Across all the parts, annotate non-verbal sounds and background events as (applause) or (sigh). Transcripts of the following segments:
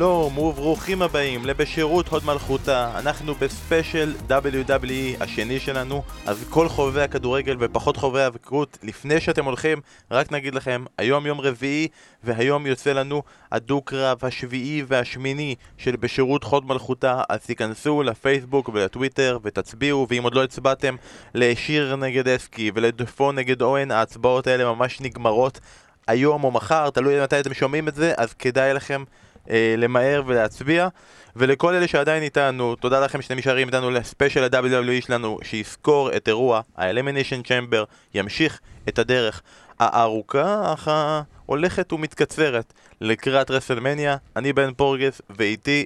שלום וברוכים הבאים לבשירות הוד מלכותה. אנחנו בספיישל WWE השני שלנו. אז כל חובבי הכדורגל ופחות חובבי האבקות לפני שאתם הולכים רק נגיד לכם היום יום רביעי והיום יוצא לנו הדו-קרב השביעי והשמיני של בשירות הוד מלכותה. אז תיכנסו לפייסבוק ולטוויטר ותצביעו ואם עוד לא הצבעתם לשיר נגד אסקי ולדפו נגד אוהן ההצבעות האלה ממש נגמרות היום או מחר, תלוי מתי אתם שומעים את זה, אז כדאי לכם אה, למהר ולהצביע. ולכל אלה שעדיין איתנו, תודה לכם שאתם נשארים איתנו לספיישל ה-WWE שלנו, שיזכור את אירוע ה-Elimination Chamber, ימשיך את הדרך הארוכה, אך ההולכת ומתקצרת לקראת רסלמניה. אני בן פורגס, ואיתי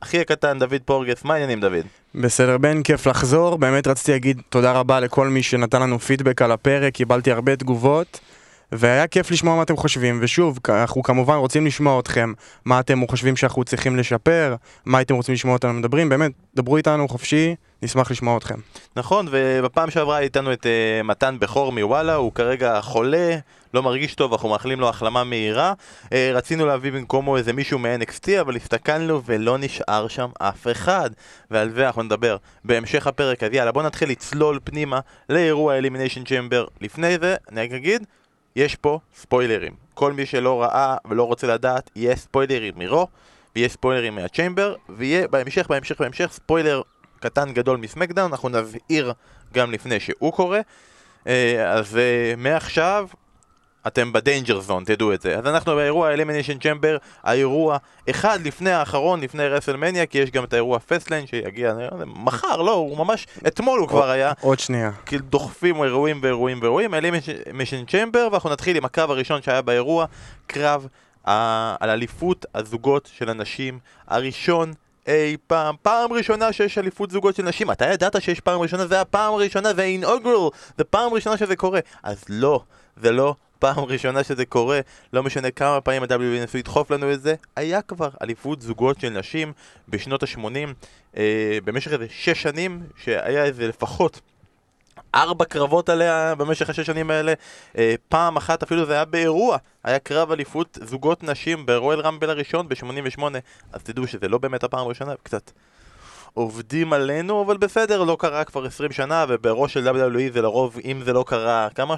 אחי הקטן דוד פורגס, מה העניינים דוד? בסדר בן, כיף לחזור, באמת רציתי להגיד תודה רבה לכל מי שנתן לנו פידבק על הפרק, קיבלתי הרבה תגובות. והיה כיף לשמוע מה אתם חושבים, ושוב, אנחנו כמובן רוצים לשמוע אתכם, מה אתם חושבים שאנחנו צריכים לשפר, מה אתם רוצים לשמוע אותנו מדברים, באמת, דברו איתנו חופשי, נשמח לשמוע אתכם. נכון, ובפעם שעברה איתנו את uh, מתן בכור מוואלה, הוא כרגע חולה, לא מרגיש טוב, אנחנו מאחלים לו החלמה מהירה. Uh, רצינו להביא במקומו איזה מישהו מ-NXT, אבל הסתכלנו ולא נשאר שם אף אחד. ועל זה אנחנו נדבר בהמשך הפרק, אז יאללה, בוא נתחיל לצלול פנימה לאירוע Elimination Chamber. לפני זה, אני רק אגיד, יש פה ספוילרים. כל מי שלא ראה ולא רוצה לדעת, יהיה ספוילרים מ Raw, ויהיה ספוילרים מה Chamber, ויהיה בהמשך, בהמשך, בהמשך, ספוילר קטן גדול מ SmackDown, אנחנו נבהיר גם לפני שהוא קורה. אה, אז אה, מעכשיו אתם ב danger zone, תדעו את זה. אז אנחנו באירוע Elimination Chamber, האירוע אחד לפני האחרון, לפני WrestleMania, כי יש גם את האירוע Fastlane שיגיע מחר, לא, הוא ממש, אתמול הוא כבר היה. עוד שנייה. כאילו דוחפים אירועים ואירועים ואירועים, אלימיניישן צ'מבר, ואנחנו נתחיל עם הקרב הראשון שהיה באירוע, קרב על אליפות הזוגות של הנשים, הראשון אי פעם, פעם ראשונה שיש אליפות זוגות של נשים, אתה ידעת שיש פעם ראשונה, זה הפעם הראשונה, זה אינאוגרל, זה פעם ראשונה שזה קורה, אז לא, זה לא פעם ראשונה שזה קורה, לא משנה כמה פעמים ה-WWE ניסו לדחוף לנו את זה, היה כבר אליפות זוגות של נשים בשנות ה-80, אה, במשך איזה שש שנים, שהיה איזה לפחות ארבע קרבות עליה במשך השש שנים האלה, אה, פעם אחת אפילו זה היה באירוע, היה קרב אליפות זוגות נשים ברואל רמבל הראשון ב-88, אז תדעו שזה לא באמת הפעם הראשונה, קצת עובדים עלינו, אבל בסדר, לא קרה כבר 20 שנה, ובראש של WWE זה לרוב, אם זה לא קרה, כמה?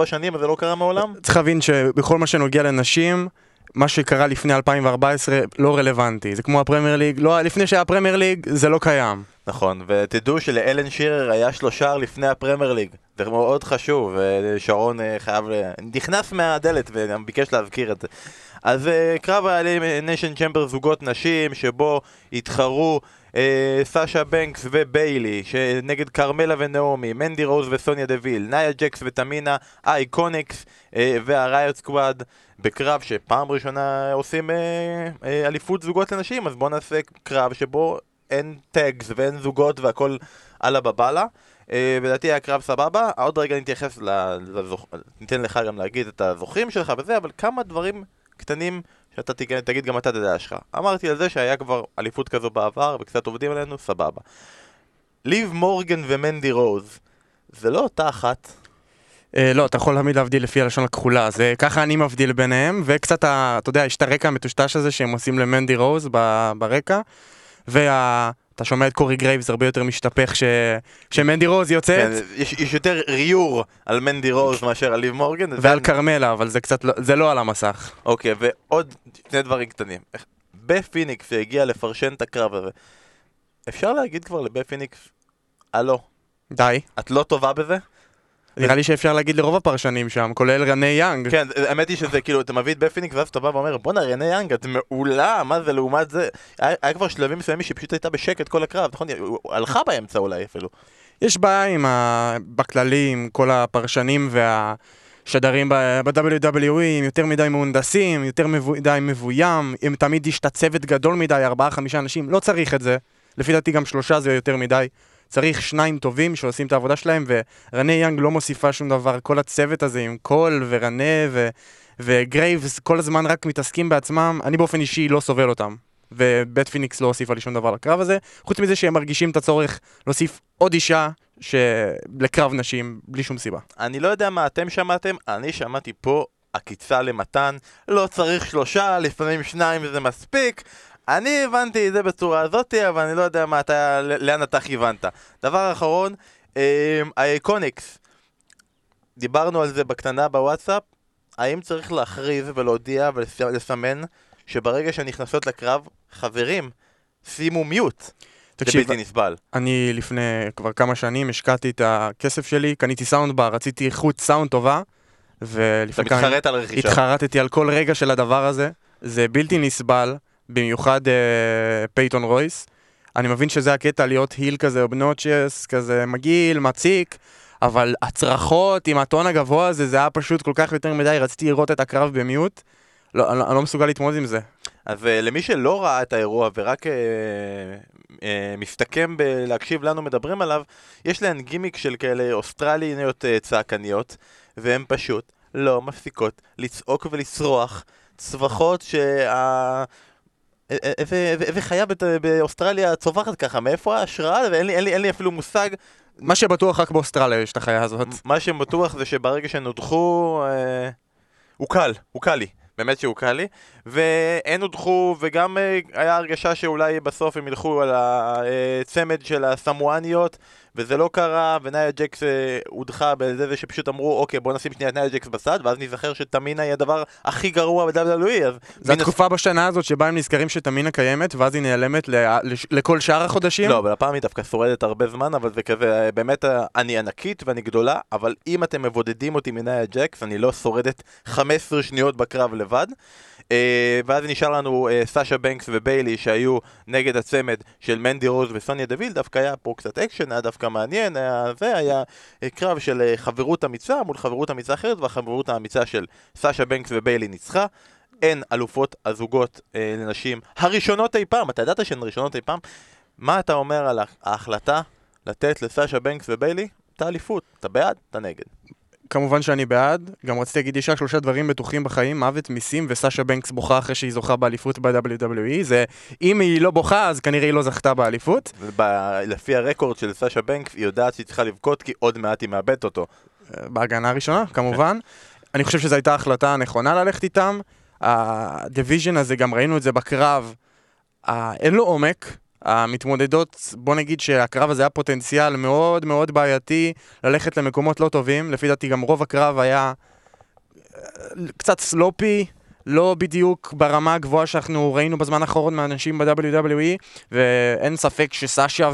3-4 שנים, אז זה לא קרה מעולם? צריך להבין שבכל מה שנוגע לנשים, מה שקרה לפני 2014 לא רלוונטי, זה כמו הפרמייר ליג, לא, לפני שהיה פרמייר ליג זה לא קיים. נכון, ותדעו שלאלן שירר היה שלושה לפני הפרמייר ליג, זה מאוד חשוב, ושרון אה, חייב, נכנס מהדלת וגם ביקש להזכיר את זה. אז אה, קרב Elimination Chamber זוגות נשים, שבו התחרו אה, סאשה בנקס וביילי, נגד כרמלה ונעמי, מנדי רוז וסוניה דוויל, נאיה ג'קס ותמינה, אייקוניקס אה, והריוט סקוואד בקרב שפעם ראשונה עושים אה, אה, אליפות זוגות לנשים, אז בואו נעשה קרב שבו אין טאגס ואין זוגות והכל אללה בבאללה. אה, לדעתי היה קרב סבבה, עוד רגע נתייחס לזוכ... ניתן לך גם להגיד את הזוכים שלך וזה, אבל כמה דברים קטנים שאתה תגיד, תגיד גם אתה את הדעה שלך. אמרתי על זה שהיה כבר אליפות כזו בעבר וקצת עובדים עלינו, סבבה. ליב מורגן ומנדי רוז, זה לא אותה אחת? אה, לא, אתה יכול תמיד להבדיל לפי הלשון הכחולה, זה ככה אני מבדיל ביניהם, וקצת, אתה יודע, יש את הרקע המטושטש הזה שהם עושים למנדי רוז ברקע, וה... אתה שומע את קורי גרייבס הרבה יותר משתפך ש... שמנדי רוז יוצאת. כן, יש, יש יותר ריור על מנדי רוז מאשר על ליב מורגן. ועל כרמלה, אבל זה קצת, לא- זה לא על המסך. אוקיי, ועוד שני דברים קטנים. בת' פיניקס שהגיע לפרשן את הקרב הזה, אפשר להגיד כבר לבת' פיניקס, הלו. די. את לא טובה בזה? נראה לי שאפשר להגיד לרוב הפרשנים שם, כולל רנה יאנג. כן, האמת היא שזה כאילו, אתה מביא את בת' פיניקס ואז אתה בא ואומר, בואנה רנה יאנג, את מעולה, מה זה לעומת זה? היה כבר שלבים מסוימים שהיא פשוט הייתה בשקט כל הקרב, נכון? היא הלכה באמצע אולי אפילו. יש בעיה עם ה... בכללי, עם כל הפרשנים וה... שדרים ב-WWE הם יותר מדי מהונדסים, יותר מדי מבוים, אם תמיד יש את הצוות גדול מדי, ארבעה חמישה אנשים, לא צריך את זה. לפי דעתי גם שלושה זה יותר מדי. צריך שניים טובים שעושים את העבודה שלהם, ורנה יאנג לא מוסיפה שום דבר, כל הצוות הזה עם קול ורנה ו... וגרייבס כל הזמן רק מתעסקים בעצמם, אני באופן אישי לא סובל אותם. ובת' פיניקס לא הוסיפה לי שום דבר לקרב הזה, חוץ מזה שהם מרגישים את הצורך להוסיף עוד אישה ש... לקרב נשים, בלי שום סיבה. אני לא יודע מה אתם שמעתם, אני שמעתי פה עקיצה למתן, לא צריך שלושה, לפעמים שניים זה מספיק. אני הבנתי את זה בצורה הזאתי, אבל אני לא יודע מה אתה, לאן אתה כיוונת. דבר אחרון, אה, האיקוניקס. דיברנו על זה בקטנה בוואטסאפ, האם צריך להכריז ולהודיע ולסמן שברגע שהן נכנסות לקרב, חברים, שימו מיוט. תקשיב, זה בלתי נסבל. אני לפני כבר כמה שנים השקעתי את הכסף שלי, קניתי סאונד בר, רציתי איכות סאונד טובה, אתה ולפני כמה... מתחרט על רכישה. התחרטתי על כל רגע של הדבר הזה, זה בלתי נסבל, במיוחד אה, פייטון רויס. אני מבין שזה הקטע להיות heel כזה obnoxious, כזה מגעיל, מציק, אבל הצרחות עם הטון הגבוה הזה, זה היה פשוט כל כך יותר מדי, רציתי לראות את הקרב ב mute. לא, אני, אני לא מסוגל להתמודד עם זה. אז אה, למי שלא ראה את האירוע ורק אה, אה, מסתכם בלהקשיב לנו מדברים עליו, יש להן גימיק של כאלה אוסטרליות אה, צעקניות, והן פשוט לא מפסיקות לצעוק ולצרוח צווחות שה... איזה, איזה, איזה חיה בת, באוסטרליה צווחת ככה, מאיפה ההשראה? ואין לי, אפילו מושג. מה שבטוח רק באוסטרליה יש את החיה הזאת. מה שבטוח זה שברגע שהן הודחו, אה, הוא קל, הוא קל לי. באמת שהוא קל לי, והן הודחו, וגם אה, היה הרגשה שאולי בסוף הם ילכו על הצמד של הסמואניות, וזה לא קרה, ונאיה ג'קס אה, הודחה בזה זה שפשוט אמרו, אוקיי, בוא נשים שנייה את נאיה ג'קס בצד, ואז נזכר שתמינה היא הדבר הכי גרוע ב-WWE, אז... זו התקופה בשנה הזאת שבה הם נזכרים שתמינה קיימת, ואז היא נעלמת ל- לש- לכל שאר החודשים? לא, אבל הפעם היא דווקא שורדת הרבה זמן, אבל זה כזה, אה, באמת, אה, אני ענקית ואני גדולה, אבל אם אתם מבודדים אותי מנאיה ג'קס, אני לא שורדת 15 שניות בקרב לבד. אה, ואז נשאר לנו סאשה בנקס וביילי שהיו נגד הצמד של מנדי רוז וסוניה דוויל, דווקא היה פה קצת אקשן, היה דווקא מעניין, היה, זה היה אה, קרב של אה, חברות אמיצה מול חברות אמיצה אחרת, והחברות האמיצה של סאשה בנקס וביילי ניצחה. הן אלופות הזוגות אה, לנשים הראשונות אי פעם, אתה ידעת שהן ראשונות אי פעם? מה אתה אומר על ההחלטה לתת לסאשה בנקס וביילי את האליפות? אתה בעד? אתה נגד. כמובן שאני בעד, גם רציתי להגיד יש רק שלושה דברים בטוחים בחיים, מוות, מיסים וסאשה בנקס בוכה אחרי שהיא זוכה באליפות ב-WWE, זה אם היא לא בוכה אז כנראה היא לא זכתה באליפות. ב- לפי הרקורד של סאשה בנקס, היא יודעת שהיא צריכה לבכות כי עוד מעט היא מאבדת אותו. בהגנה הראשונה, כמובן. אני חושב שזו הייתה החלטה נכונה ללכת איתם. ה division הזה, גם ראינו את זה בקרב, אין לו עומק. המתמודדות, בוא נגיד שהקרב הזה היה פוטנציאל מאוד מאוד בעייתי ללכת למקומות לא טובים. לפי דעתי גם רוב הקרב היה אה, קצת sloppy, לא בדיוק ברמה הגבוהה שאנחנו ראינו בזמן האחרון מהנשים ב-WWE, ואין ספק שסאשה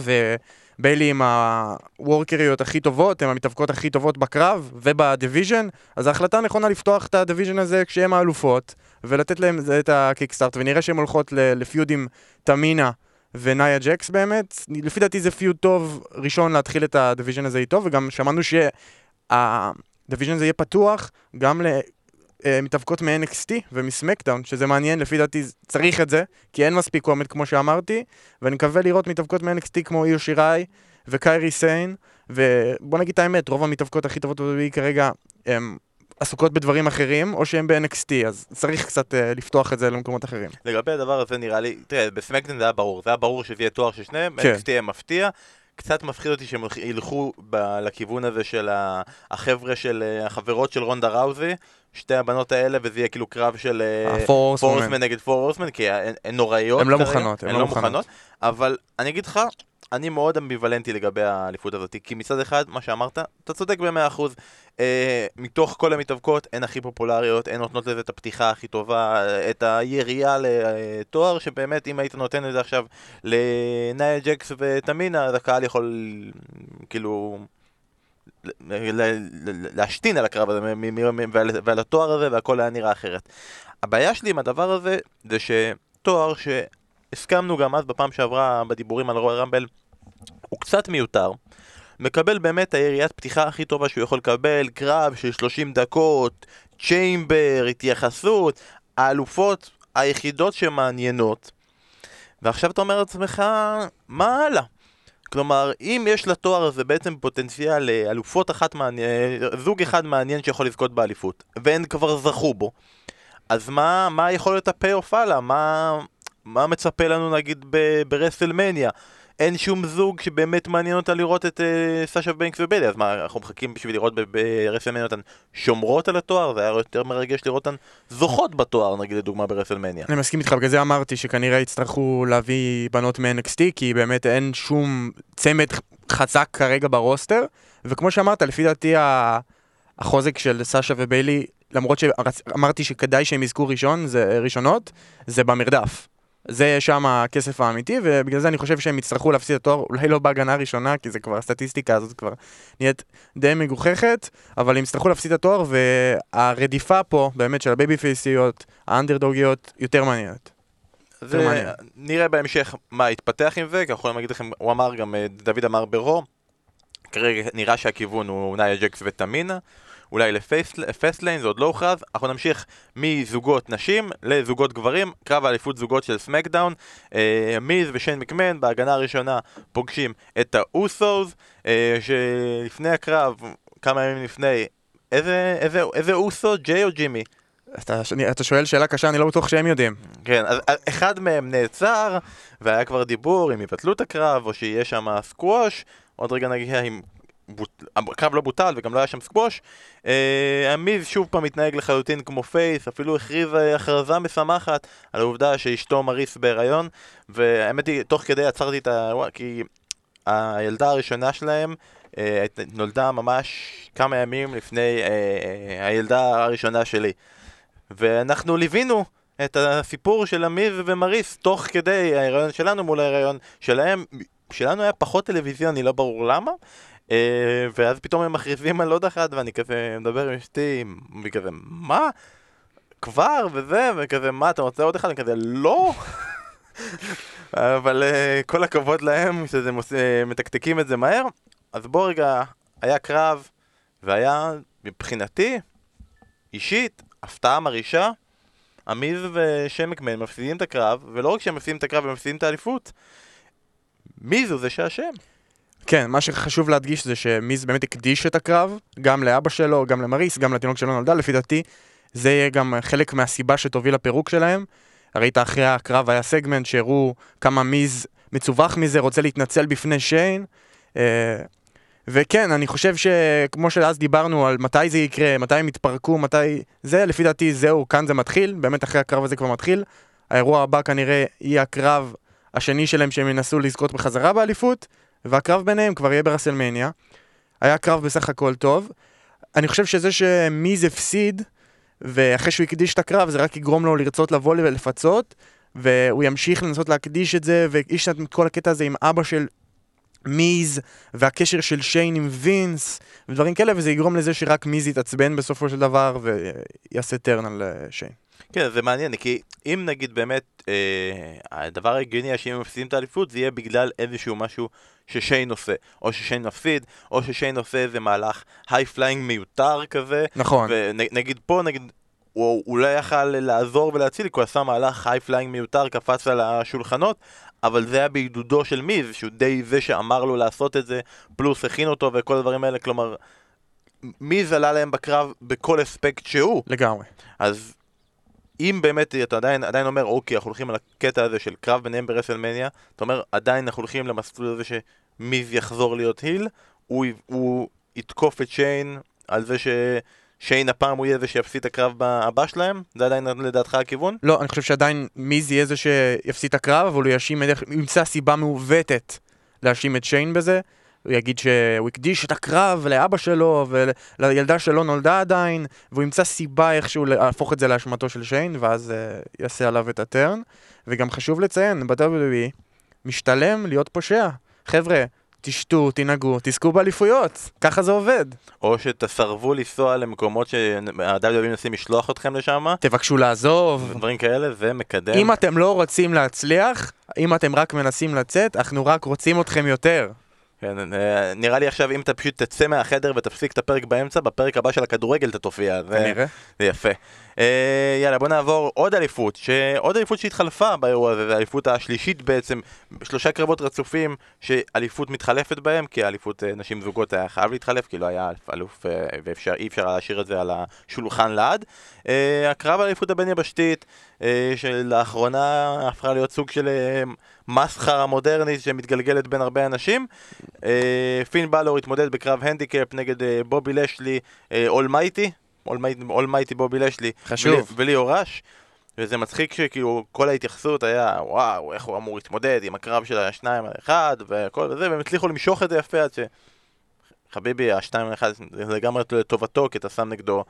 וביילי הם הוורקריות הכי טובות, הן המתאבקות הכי טובות בקרב וב division, אז ההחלטה הנכונה לפתוח את ה division הזה כשהם האלופות, ולתת להם את ה kickstart, ונראה שהן הולכות ל feud עם תמינה. ונאיה ג'קס באמת, לפי דעתי זה feud טוב ראשון להתחיל את ה division הזה איתו, וגם שמענו שה division הזה יהיה פתוח גם למתאבקות מ-NXT ומסמקדאון, שזה מעניין, לפי דעתי צריך את זה, כי אין מספיק קומט כמו שאמרתי, ואני מקווה לראות מתאבקות מ-NXT כמו איו שיראי וקיירי סיין, ובוא נגיד את האמת, רוב המתאבקות הכי טובות ב כרגע הם עסוקות בדברים אחרים, או שהם ב-NXT, אז צריך קצת uh, לפתוח את זה למקומות אחרים. לגבי הדבר הזה נראה לי, תראה, בסמקדן זה היה ברור, זה היה ברור שזה יהיה תואר של שניהם, כן. NXT היה מפתיע. קצת מפחיד אותי שהם ילכו ב- לכיוון הזה של החבר'ה של, אה, החברות של רונדה ראוזי, שתי הבנות האלה, וזה יהיה כאילו קרב של פורסמן נגד פורסמן, כי הן נוראיות. הן לא מוכנות, הן לא לא מוכנות. אבל אני אגיד לך, אני מאוד אמביוולנטי לגבי האליפות הזאת, כי מצד אחד, מה שאמרת, אתה צודק במאה אחוז. אה, מתוך כל המתאבקות, הן הכי פופולריות, הן נותנות לזה את הפתיחה הכי טובה, אה, את הירייה לתואר, שבאמת אם היית נותן את זה עכשיו לנאיה ג'קס ותמינה, אז הקהל יכול כאילו להשתין על הקרב הזה ועל התואר הזה והכל היה נראה אחרת. הבעיה שלי עם הדבר הזה זה שתואר שהסכמנו גם אז בפעם שעברה בדיבורים על רועי רמבל הוא קצת מיותר. מקבל באמת היריית פתיחה הכי טובה שהוא יכול לקבל, קרב של 30 דקות, צ'יימבר, התייחסות, האלופות היחידות שמעניינות. ועכשיו אתה אומר לעצמך, מה הלאה? כלומר, אם יש לתואר הזה בעצם פוטנציאל לאלופות אחת מעניין, זוג אחד מעניין שיכול לזכות באליפות, והן כבר זכו בו, אז מה, מה יכול להיות ה payoff הלאה? מה, מה מצפה לנו נגיד ב WrestleMania? אין שום זוג שבאמת מעניין אותה לראות את אה, סאשה בנקס וביילי, אז מה, אנחנו מחכים בשביל לראות ב WrestleMania אותן שומרות על התואר? זה היה יותר מרגש לראות אותן זוכות בתואר, נגיד לדוגמה ברסלמניה. אני מסכים איתך, בגלל זה אמרתי שכנראה יצטרכו להביא בנות מ-NXT, כי באמת אין שום צמד חזק כרגע ברוסטר, וכמו שאמרת, לפי דעתי החוזק של סאשה וביילי, למרות שאמרתי שכדאי שהם יזכו ראשון, זה ראשונות, זה במרדף. זה שם הכסף האמיתי, ובגלל זה אני חושב שהם יצטרכו להפסיד את התואר, אולי לא בהגנה הראשונה, כי זה כבר, הסטטיסטיקה הזאת כבר נהיית די מגוחכת, אבל הם יצטרכו להפסיד את התואר, והרדיפה פה, באמת, של הבייבי פייסיות, האנדרדוגיות, יותר מעניינת. ונראה בהמשך מה יתפתח עם זה, כי אנחנו יכולים להגיד לכם, הוא אמר גם, אה, דוד אמר ב Raw, כרגע נראה שהכיוון הוא נאיה ג'קס ותמינה. אולי ל Fastlane, זה עוד לא הוכרז. אנחנו נמשיך מזוגות נשים לזוגות גברים, קרב האליפות זוגות של SmackDown. אה, מיז ושיין מקמן בהגנה הראשונה פוגשים את האוסוס, אה, שלפני הקרב, כמה ימים לפני, איזה, איזה, איזה אוסו, ג'יי או ג'ימי? אתה, אתה שואל שאלה קשה, אני לא בטוח שהם יודעים. כן, אז אחד מהם נעצר, והיה כבר דיבור אם יבטלו את הקרב, או שיהיה שם סקווש. עוד רגע נגיע אם הקרב לא בוטל וגם לא היה שם סקווש. אה, המיז שוב פעם מתנהג לחלוטין כמו face, אפילו הכריז אה, הכרזה משמחת על העובדה שאשתו מריס בהיריון, והאמת היא, תוך כדי עצרתי את ה... כי הילדה הראשונה שלהם אה, נולדה ממש כמה ימים לפני הילדה הראשונה שלי. ואנחנו ליווינו את הסיפור של המיז ומריס תוך כדי ההיריון שלנו מול ההיריון שלהם. שלנו היה פחות טלוויזיוני, לא ברור למה. אה, ואז פתאום הם מכריזים על עוד אחד, ואני כזה מדבר עם אשתי, וכזה, מה? כבר, וזה, וכזה, מה, אתה רוצה עוד אחד? וכזה, לא! (laughs) אבל uh, כל הכבוד להם, שזה מוס... אה, מתקתקים את זה מהר. אז בוא רגע, היה קרב, והיה, מבחינתי, אישית, הפתעה מרעישה. עמיז ושמקמן מפסידים את הקרב, ולא רק שהם מפסידים את הקרב, הם מפסידים את האליפות. מיז הוא זה שאשם. כן, מה שחשוב להדגיש זה שמיז באמת הקדיש את הקרב, גם לאבא שלו, גם למריס, גם לתינוק שלו נולדה, לפי דעתי, זה יהיה גם חלק מהסיבה שתוביל לפירוק שלהם. ראית אחרי הקרב היה סגמנט שהראו כמה מיז מצווח מזה, רוצה להתנצל בפני שיין. אה, וכן, אני חושב שכמו שאז דיברנו על מתי זה יקרה, מתי הם יתפרקו, מתי זה, לפי דעתי זהו, כאן זה מתחיל, באמת אחרי הקרב הזה כבר מתחיל. האירוע הבא כנראה יהיה הקרב השני שלהם שהם ינסו לזכות בחזרה באליפות, והקרב ביניהם כבר יהיה ברסלמניה. היה קרב בסך הכל טוב. אני חושב שזה שמיז הפסיד, ואחרי שהוא הקדיש את הקרב, זה רק יגרום לו לרצות לבוא ולפצות, והוא ימשיך לנסות להקדיש את זה, ויש את כל הקטע הזה עם אבא של מיז, והקשר של שיין עם וינס, ודברים כאלה, וזה יגרום לזה שרק מיז יתעצבן בסופו של דבר, ויעשה טרן על אה, שיין. כן, זה מעניין, כי אם נגיד באמת, אה, הדבר ההגיוני שאם הם מפסידים את האליפות, זה יהיה בגלל איזשהו משהו ששיין עושה, או ששיין מפסיד, או ששיין עושה איזה מהלך high flying מיותר כזה. נכון. ונגיד פה, נגיד, הוא אולי יכל לעזור ולהציל, כי הוא עשה מהלך high flying מיותר, קפץ על השולחנות, אבל זה היה בעידודו של מיז, שהוא די זה שאמר לו לעשות את זה, פלוס הכין אותו וכל הדברים האלה, כלומר, מיז עלה להם בקרב בכל אספקט שהוא. לגמרי. אז אם באמת אתה עדיין, עדיין אומר, אוקיי, אנחנו הולכים על הקטע הזה של קרב ביניהם ברסלמניה, אתה אומר, עדיין אנחנו הולכים למסלול הזה שמיז יחזור להיות היל, הוא, הוא יתקוף את שיין על זה ששיין הפעם הוא יהיה זה שיפסיד את הקרב הבא שלהם? זה עדיין לדעתך הכיוון? לא, אני חושב שעדיין מיז יהיה זה שיפסיד את הקרב, אבל הוא יאשים, ימצא סיבה מעוותת להאשים את שיין בזה. הוא יגיד שהוא הקדיש את הקרב לאבא שלו ולילדה שלו נולדה עדיין, והוא ימצא סיבה איכשהו להפוך את זה לאשמתו של שיין, ואז uh, יעשה עליו את הטרן. וגם חשוב לציין, ב-WWE משתלם להיות פושע. חבר'ה, תשתו, תנהגו, תזכו באליפויות, ככה זה עובד. או שתסרבו לנסוע למקומות שה-WWE מנסים לשלוח אתכם לשם. תבקשו לעזוב. דברים כאלה, זה מקדם. אם אתם לא רוצים להצליח, אם אתם רק מנסים לצאת, אנחנו רק רוצים אתכם יותר. כן, אה, נראה לי עכשיו אם אתה פשוט תצא מהחדר ותפסיק את הפרק באמצע, בפרק הבא של הכדורגל אתה תופיע. כנראה. זה יפה. אה, יאללה, בוא נעבור עוד אליפות, עוד אליפות שהתחלפה באירוע הזה, זה האליפות השלישית בעצם, שלושה קרבות רצופים שאליפות מתחלפת בהם, כי האליפות אה, נשים זוגות היה חייב להתחלף, כי לא היה אלוף ואי אפשר להשאיר את זה על השולחן לעד. הקרב האליפות הבין-יבשתית, שלאחרונה הפכה להיות סוג של המסחרה המודרנית שמתגלגלת בין הרבה אנשים. אה, פין בלור התמודד בקרב הנדיקאפ נגד אה, בובי לשלי אולמייטי, אולמייטי בובי לשלי, חשוב. וליאור ראש. וזה מצחיק שכאילו כל ההתייחסות היה וואו איך הוא אמור להתמודד עם הקרב של השניים על אחד וכל זה והם הצליחו למשוך את זה יפה עד ש... חביבי השתיים על אחד זה לגמרי לטובתו כי אתה שם נגדו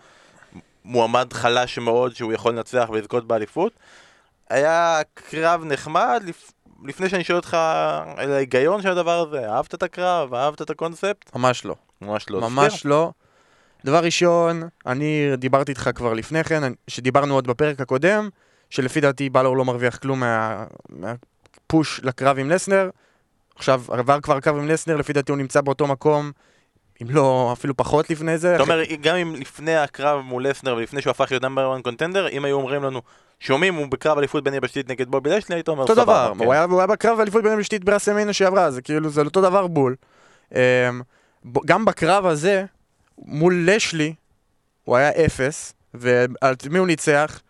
מועמד חלש מאוד שהוא יכול לנצח ולזכות באליפות היה קרב נחמד לפ... לפני שאני שואל אותך על ההיגיון של הדבר הזה אהבת את הקרב? אהבת את הקונספט? ממש לא. ממש לא. ממש לא. דבר ראשון, אני דיברתי איתך כבר לפני כן, שדיברנו עוד בפרק הקודם, שלפי דעתי בלור לא מרוויח כלום מה, מהפוש לקרב עם לסנר. עכשיו, עבר כבר קרב עם לסנר, לפי דעתי הוא נמצא באותו מקום, אם לא אפילו פחות לפני זה. אתה אומר, גם אם לפני הקרב מול לסנר ולפני שהוא הפך להיות נאמבר 1 קונטנדר, אם היו אומרים לנו, שומעים, הוא בקרב אליפות בין יבשתית נגד בובי לשלי, היית אומר סבבה. אותו דבר, כן. הוא, היה, בקרב אליפות בין יבשתית ברסמיינה שעברה, זה כאילו, זה אותו דבר בול. אמ, גם בקרב הזה, מול לשלי, הוא היה אפס, ועל מי הוא ניצח?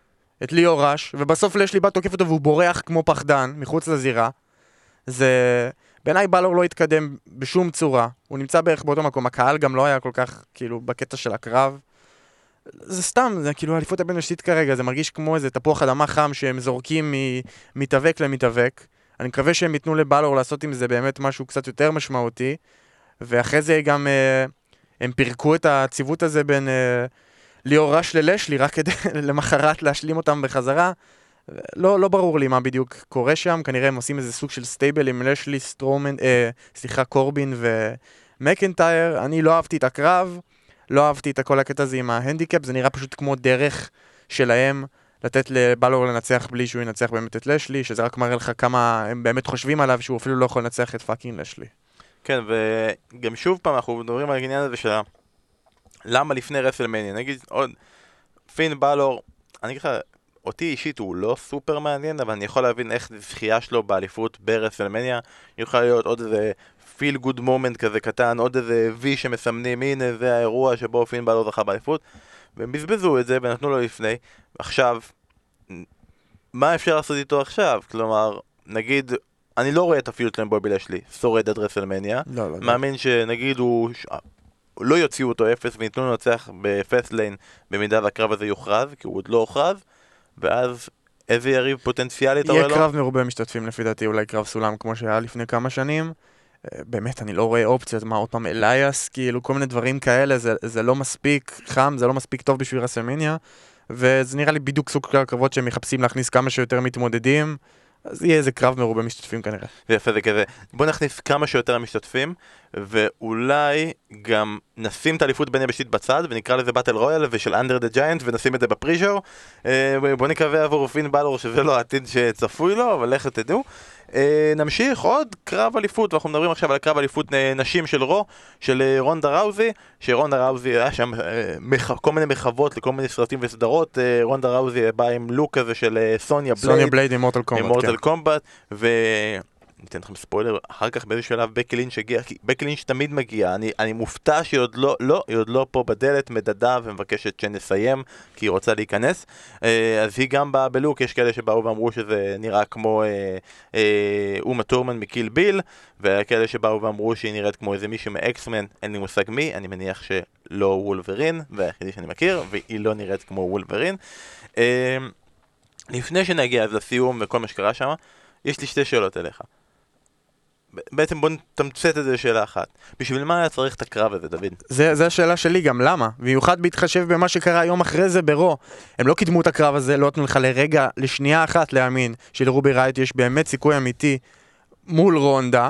את ליאור ראש, ובסוף לשלי בא תוקף אותו והוא בורח כמו פחדן מחוץ לזירה. זה... בעיניי בלור לא התקדם בשום צורה, הוא נמצא בערך באותו מקום, הקהל גם לא היה כל כך, כאילו, בקטע של הקרב. זה סתם, זה כאילו אליפות הבין-אנושית כרגע, זה מרגיש כמו איזה תפוח אדמה חם שהם זורקים ממתאבק למתאבק. אני מקווה שהם ייתנו לבלור לעשות עם זה באמת משהו קצת יותר משמעותי, ואחרי זה גם... אה, הם פירקו את הציוות הזה בין אה, ליו ראש ללשלי, רק כדי (laughs) למחרת להשלים אותם בחזרה. לא, לא ברור לי מה בדיוק קורה שם, כנראה הם עושים איזה סוג של stable עם לשלי, סטרומן, אה, סליחה, קורבין ומקנטייר. אני לא אהבתי את הקרב, לא אהבתי את כל הקטע הזה עם ההנדיקאפ, זה נראה פשוט כמו דרך שלהם לתת לבלור לנצח בלי שהוא ינצח באמת את לשלי, שזה רק מראה לך כמה הם באמת חושבים עליו שהוא אפילו לא יכול לנצח את fucking לשלי. כן, וגם שוב פעם אנחנו מדברים על העניין הזה של למה לפני רסלמניה, נגיד עוד פין בלור, אני אגיד לך, אותי אישית הוא לא סופר מעניין, אבל אני יכול להבין איך זכייה שלו באליפות ברסלמניה יכול להיות עוד איזה feel good moment כזה קטן, עוד איזה וי שמסמנים, הנה זה האירוע שבו פין בלור זכה באליפות, והם בזבזו את זה ונתנו לו לפני, עכשיו, מה אפשר לעשות איתו עכשיו? כלומר, נגיד אני לא רואה את ה feud שלהם בובי לשלי, שורד עד רסלמניה. לא, לא. מאמין לא. שנגיד הוא... לא יוציאו אותו אפס וייתנו לו לנצח ב Fastlane במידה והקרב הזה יוכרז, כי הוא עוד לא הוכרז, ואז איזה יריב פוטנציאלי אתה רואה לו? יהיה קרב מרובה משתתפים לפי דעתי, אולי קרב סולם כמו שהיה לפני כמה שנים. אה, באמת, אני לא רואה אופציות, מה עוד פעם אלייאס, כאילו כל מיני דברים כאלה, זה, זה לא מספיק חם, זה לא מספיק טוב בשביל רסלמניה, וזה נראה לי בדיוק סוג הקרבות שהם מחפשים להכניס כמה שיותר מתמודדים. אז יהיה איזה קרב מרובה משתתפים כנראה. זה יפה, זה כזה, בוא נכניס כמה שיותר משתתפים, ואולי גם נשים את האליפות בין יבשתית בצד, ונקרא לזה באטל רויאל ושל אנדר דה ג'יינט, ונשים את זה בפריז'ור. אה, בוא נקווה עבור פין בלור שזה לא העתיד שצפוי לו, אבל לכו תדעו. אה, נמשיך. עוד קרב אליפות, ואנחנו מדברים עכשיו על קרב אליפות אה, נשים של רו, של אה, רונדה ראוזי, שרונדה ראוזי היה שם מח... כל מיני מחוות לכל מיני סרטים וסדרות, רונדה ראוזי באה עם לוק כזה של סוניה בלייד, סוניה בלייד. עם מורטל קומבט, אתן לכם ספוילר, אחר כך באיזה שלב בקי הגיע, כי בקי תמיד מגיע, אני, אני מופתע שהיא עוד לא, לא, היא עוד לא פה בדלת, מדדה ומבקשת שנסיים, כי היא רוצה להיכנס. אה, אז היא גם באה בלוק, יש כאלה שבאו ואמרו שזה נראה כמו אה, אה, אומה טורמן מקיל ביל, וכאלה שבאו ואמרו שהיא נראית כמו איזה מישהו מאקסמן, אין לי מושג מי, אני מניח שלא וולברין, והיחידי שאני מכיר, והיא לא נראית כמו וולברין. אה, לפני שנגיע אז לסיום וכל מה שקרה שם, יש לי שתי שאלות אליך. בעצם בוא נתמצת את זה לשאלה אחת. בשביל מה היה צריך את הקרב הזה, דוד? זה, זה השאלה שלי גם, למה? במיוחד בהתחשב במה שקרה יום אחרי זה ברו. הם לא קידמו את הקרב הזה, לא נתנו לך לרגע, לשנייה אחת להאמין שלרובי רייט יש באמת סיכוי אמיתי מול רונדה.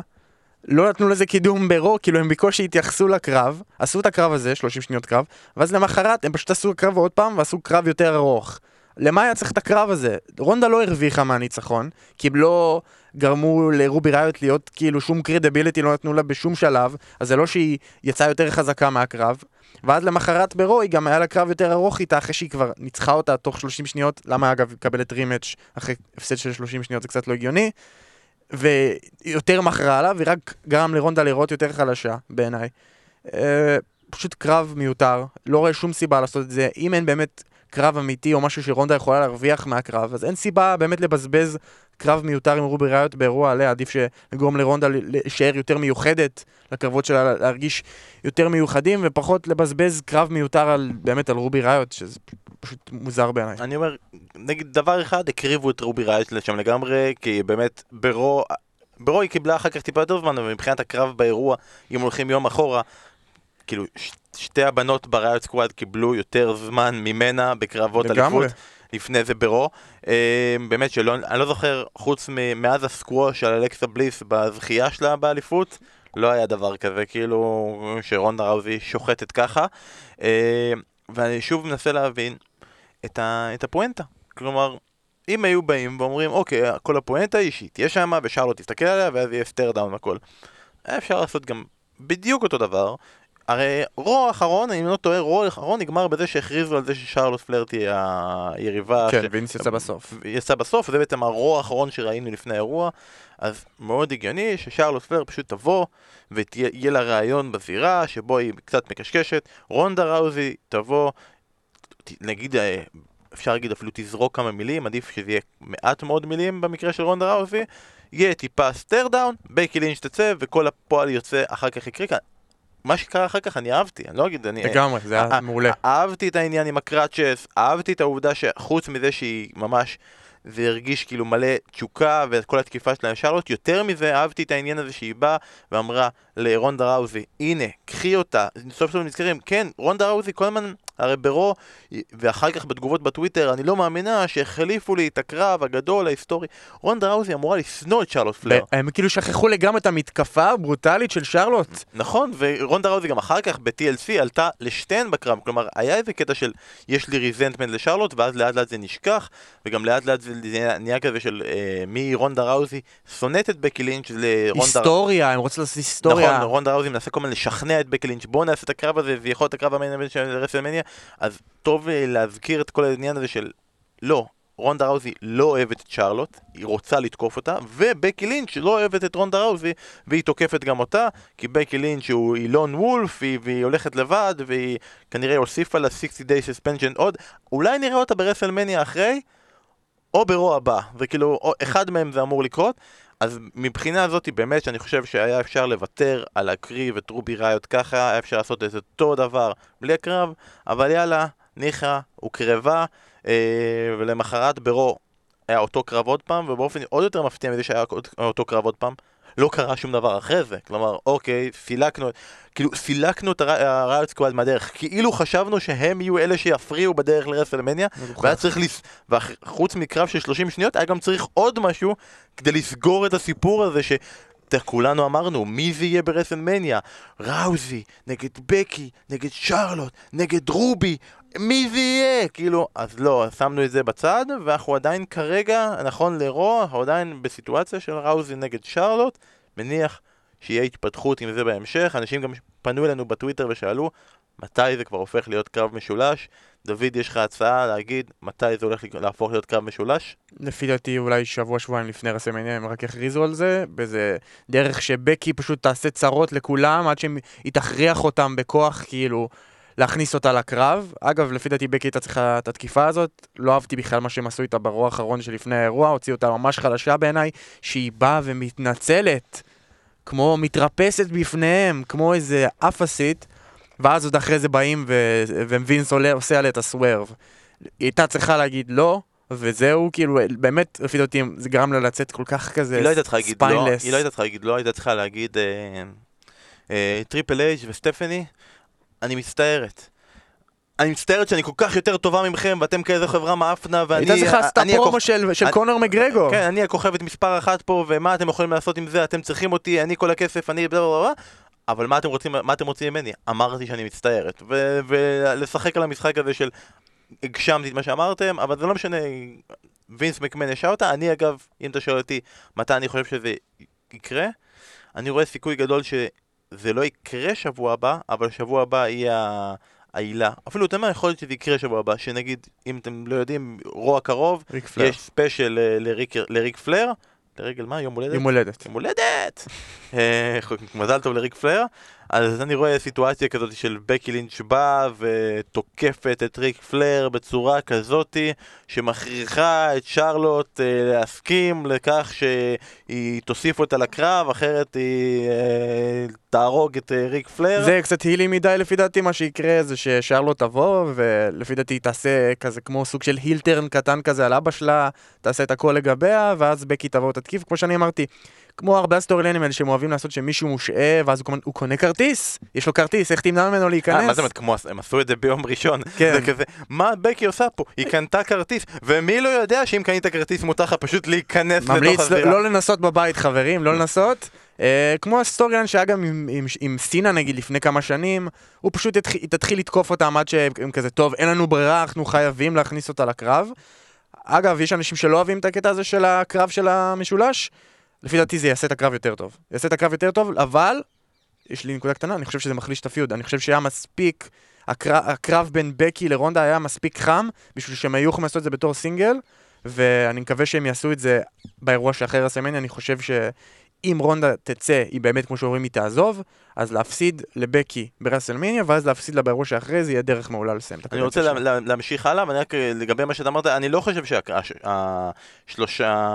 לא נתנו לזה קידום ברו, כאילו הם בקושי התייחסו לקרב, עשו את הקרב הזה, 30 שניות קרב, ואז למחרת הם פשוט עשו קרב עוד פעם ועשו קרב יותר ארוך. למה היה צריך את הקרב הזה? רונדה לא הרוויחה מהניצחון, כי לא גרמו לרובי ראיות להיות כאילו שום קרדיביליטי, לא נתנו לה בשום שלב, אז זה לא שהיא יצאה יותר חזקה מהקרב. ואז למחרת ברוי גם היה לה קרב יותר ארוך איתה אחרי שהיא כבר ניצחה אותה תוך 30 שניות, למה אגב מקבלת רימץ' אחרי הפסד של 30 שניות זה קצת לא הגיוני. ויותר מכרה לה, ורק גרם לרונדה לראות יותר חלשה בעיניי. אה, פשוט קרב מיותר, לא רואה שום סיבה לעשות את זה, אם אין באמת קרב אמיתי או משהו שרונדה יכולה להרוויח מהקרב, אז אין סיבה באמת לבזבז קרב מיותר עם רובי ראיות באירוע עליה, עדיף לגרום לרונדה להישאר יותר מיוחדת, לקרבות שלה להרגיש יותר מיוחדים, ופחות לבזבז קרב מיותר על, באמת על רובי ראיות, שזה פשוט מוזר בעיניי. אני אומר, נגיד דבר אחד, הקריבו את רובי ראיות לשם לגמרי, כי באמת ברו... ברו היא קיבלה אחר כך טיפה יותר זמן, אבל מבחינת הקרב באירוע, אם הולכים יום אחורה, כאילו, ש- שתי הבנות בראיות סקוואד קיבלו יותר זמן ממנה בקרבות. אליפות. לפני זה ברו. אה, באמת שלא, אני לא זוכר, חוץ מאז הסקווש של אלכסה בליס בזכייה שלה באליפות, לא היה דבר כזה, כאילו, שרונדה ראוזי שוחטת ככה. אה, ואני שוב מנסה להבין את, ה, את הפואנטה. כלומר, אם היו באים ואומרים, אוקיי, כל הפואנטה שהיא תהיה שמה ושרלוט תסתכל עליה ואז יהיה stare down הכל. היה אפשר לעשות גם בדיוק אותו דבר. הרי Raw האחרון, אם לא טועה, Raw האחרון נגמר בזה שהכריזו על זה ששרלוט פלר תהיה היריבה. כן, ש- וינס יצא בסוף. יצא בסוף, זה בעצם ה Raw האחרון שראינו לפני האירוע, אז מאוד הגיוני ששרלוט פלר פשוט תבוא ויהיה לה ריאיון בזירה שבו היא קצת מקשקשת, רונדה ראוזי תבוא, ת- נגיד, אה, אפשר להגיד אפילו תזרוק כמה מילים, עדיף שזה יהיה מעט מאוד מילים במקרה של רונדה ראוזי, יהיה טיפה stare down, בייקי לינץ' תצא וכל הפועל יוצא אחר כך יקרה כאן. מה שקרה אחר כך אני אהבתי, אני לא אגיד, אני... לגמרי, זה היה אה, מעולה. אהבתי את העניין עם ה crutches, אהבתי את העובדה שחוץ מזה שהיא ממש, זה הרגיש כאילו מלא תשוקה ואת כל התקיפה שלה לשרלוט, יותר מזה אהבתי את העניין הזה שהיא באה ואמרה לרונדה ראוזי, הנה, קחי אותה, סוף סוף נזכרים, כן, רונדה ראוזי כל הזמן, הרי ברו, ואחר כך בתגובות בטוויטר, אני לא מאמינה שהחליפו לי את הקרב הגדול, ההיסטורי, רונדה ראוזי אמורה לשנוא את שרלוט פלר. הם כאילו שכחו לגמרי את המתקפה הברוטלית של שרלוט. נכון, ורונדה ראוזי גם אחר כך ב-TLC עלתה לשתיהן בקרב, כלומר היה איזה קטע של יש לי ריזנטמנט לשרלוט ואז לאט לאט זה נשכח וגם לאט לאט זה נהיה- נהיה כזה של אה, מי רונדה ראוזי שונאת את בקי לינץ' לרונדה היסטוריה, הם רוצים לעשות היסטוריה. נכון, רונדה ראוזי מנסה כל הזמן לשכנע את בקי לינץ' בואו נעשה את הקרב הזה זה יכול להיות הקרב ה main של רסלמניה. אז טוב אה, להזכיר את כל העניין הזה של לא, רונדה ראוזי לא אוהבת את שרלוט, היא רוצה לתקוף אותה, ובקי לינץ' לא אוהבת את רונדה ראוזי, והיא תוקפת גם אותה, כי בקי לינץ' הוא a lone wolf, היא, והיא הולכת לבד, והיא כנראה הוסיפה לה 60 day suspension עוד, אולי נראה אותה ברסלמניה אחרי, או ברוע הבא, וכאילו, או, אחד מהם זה אמור לקרות, אז מבחינה זאת באמת שאני חושב שהיה אפשר לוותר על להקריב את רובי ראיות ככה, היה אפשר לעשות את אותו דבר בלי הקרב, אבל יאללה, ניחא, הוקרבה, אה, ולמחרת ברו היה אותו קרב עוד פעם, ובאופן עוד יותר מפתיע מזה שהיה אותו קרב עוד פעם, לא קרה שום דבר אחרי זה. כלומר, אוקיי, סילקנו, כאילו, סילקנו את הראיות סקואד מהדרך, כאילו חשבנו שהם יהיו אלה שיפריעו בדרך לרסלמניה, והיה צריך, לס... וחוץ מקרב של 30 שניות, היה גם צריך עוד משהו כדי לסגור את הסיפור הזה ש... כולנו אמרנו, מי זה יהיה ברסלמניה? ראוזי, נגד בקי, נגד שרלוט, נגד רובי, מי זה יהיה? כאילו, אז לא, שמנו את זה בצד, ואנחנו עדיין כרגע, נכון לרוע, אנחנו עדיין בסיטואציה של ראוזי נגד שרלוט, מניח שיהיה התפתחות עם זה בהמשך, אנשים גם פנו אלינו בטוויטר ושאלו, מתי זה כבר הופך להיות קרב משולש? דוד, יש לך הצעה להגיד מתי זה הולך להפוך להיות קרב משולש? לפי דעתי אולי שבוע שבועיים לפני רסלמניה הם רק יכריזו על זה, באיזה דרך שבקי פשוט תעשה צרות לכולם עד שהיא תכריח אותם בכוח כאילו להכניס אותה לקרב. אגב, לפי דעתי בקי הייתה צריכה את התקיפה הזאת, לא אהבתי בכלל מה שהם עשו איתה ברוע האחרון שלפני האירוע, הוציאו אותה ממש חלשה בעיניי, שהיא באה ומתנצלת, כמו מתרפסת בפניהם, כמו איזה אפסית, ואז עוד אחרי זה באים ו- ווינס עולה- עושה עליה את ה swerve. היא הייתה צריכה להגיד לא, וזהו, כאילו, באמת, לפי דעתי, זה גרם לה לצאת כל כך כזה היא לא הייתה צריכה להגיד לא. היא לא הייתה צריכה להגיד לא, הייתה צריכה להגיד אה, אה, Triple H וסטפני, אני מצטערת. אני מצטערת שאני כל כך יותר טובה ממכם ואתם כאיזה חברה מאפנה ואני... הייתה צריכה לעשות הכוכ- של של אני- קונור מגרגו. כן, אני הכוכבת מספר אחת פה ומה אתם יכולים לעשות עם זה, אתם צריכים אותי, אני כל הכסף, אני אבל מה אתם רוצים, מה אתם רוצים ממני? אמרתי שאני מצטערת. ו- ולשחק על המשחק הזה של הגשמתי את מה שאמרתם, אבל זה לא משנה, וינס מקמן ישר אותה. אני אגב, אם אתה שואל אותי מתי אני חושב שזה יקרה, אני רואה סיכוי גדול שזה לא יקרה שבוע הבא, אבל שבוע הבא יהיה העילה. אפילו, יודע מה, יכול להיות שזה יקרה שבוע הבא, שנגיד, אם אתם לא יודעים, רוע קרוב. יש ספיישל אה, לריק, לריק פלר, לרגל מה? יום הולדת? יום הולדת. יום הולדת! (laughs) אה, מזל טוב לריק פלר. אז אני רואה סיטואציה כזאת של בקי לינץ' באה ותוקפת את ריק פלר בצורה כזאתי שמכריחה את שרלוט אה, להסכים לכך שהיא תוסיף אותה לקרב, אחרת היא אה, תהרוג את אה, ריק פלר. זה קצת heely מדי לפי דעתי, מה שיקרה זה ששרלוט תבוא, ולפי דעתי היא תעשה כזה כמו סוג של heel turn קטן כזה על אבא שלה, תעשה את הכל לגביה, ואז בקי תבוא ותתקיף, כמו שאני אמרתי. כמו הרבה ה storyline ים האלה שהם אוהבים לעשות שמישהו מושעה ואז הוא, הוא קונה כרטיס, יש לו כרטיס, איך תמנע ממנו להיכנס? אה, מה זה, כמו, הם עשו את זה ביום ראשון, כן. זה כזה, מה בקי עושה פה? היא קנתה כרטיס, ומי לא יודע שאם קנית כרטיס מותר לך פשוט להיכנס לתוך ממליץ לא, הזירה. לנסות בבית חברים, לא לנסות. אה, כמו ה storyline שהיה גם עם, עם, עם סינה נגיד לפני כמה שנים, הוא פשוט יתחיל, תתחיל לתקוף אותם עד שהם כזה, טוב, אין לנו ברירה, אנחנו חייבים להכניס אותה לקרב. אגב, יש אנשים שלא אוהבים את הקטע הזה של הקרב של המשולש, לפי דעתי זה יעשה את הקרב יותר טוב. יעשה את הקרב יותר טוב, אבל, יש לי נקודה קטנה, אני חושב שזה מחליש את ה feud. אני חושב שהיה מספיק, הקרב, הקרב בין בקי לרונדה היה מספיק חם, בשביל שהם היו יכולים לעשות את זה בתור סינגל, ואני מקווה שהם יעשו את זה באירוע שאחרי רסלמניה, אני חושב שאם רונדה תצא, היא באמת, כמו שאומרים, היא תעזוב, אז להפסיד לבקי ברסלמניה, ואז להפסיד לה באירוע שאחרי זה יהיה דרך מעולה לסיים את אני הקדנציה רוצה שלה. לה, לה, להמשיך הלאה, ואני רק אה, לגבי מה שאתה אמרת, אני לא חושב שהשלושה,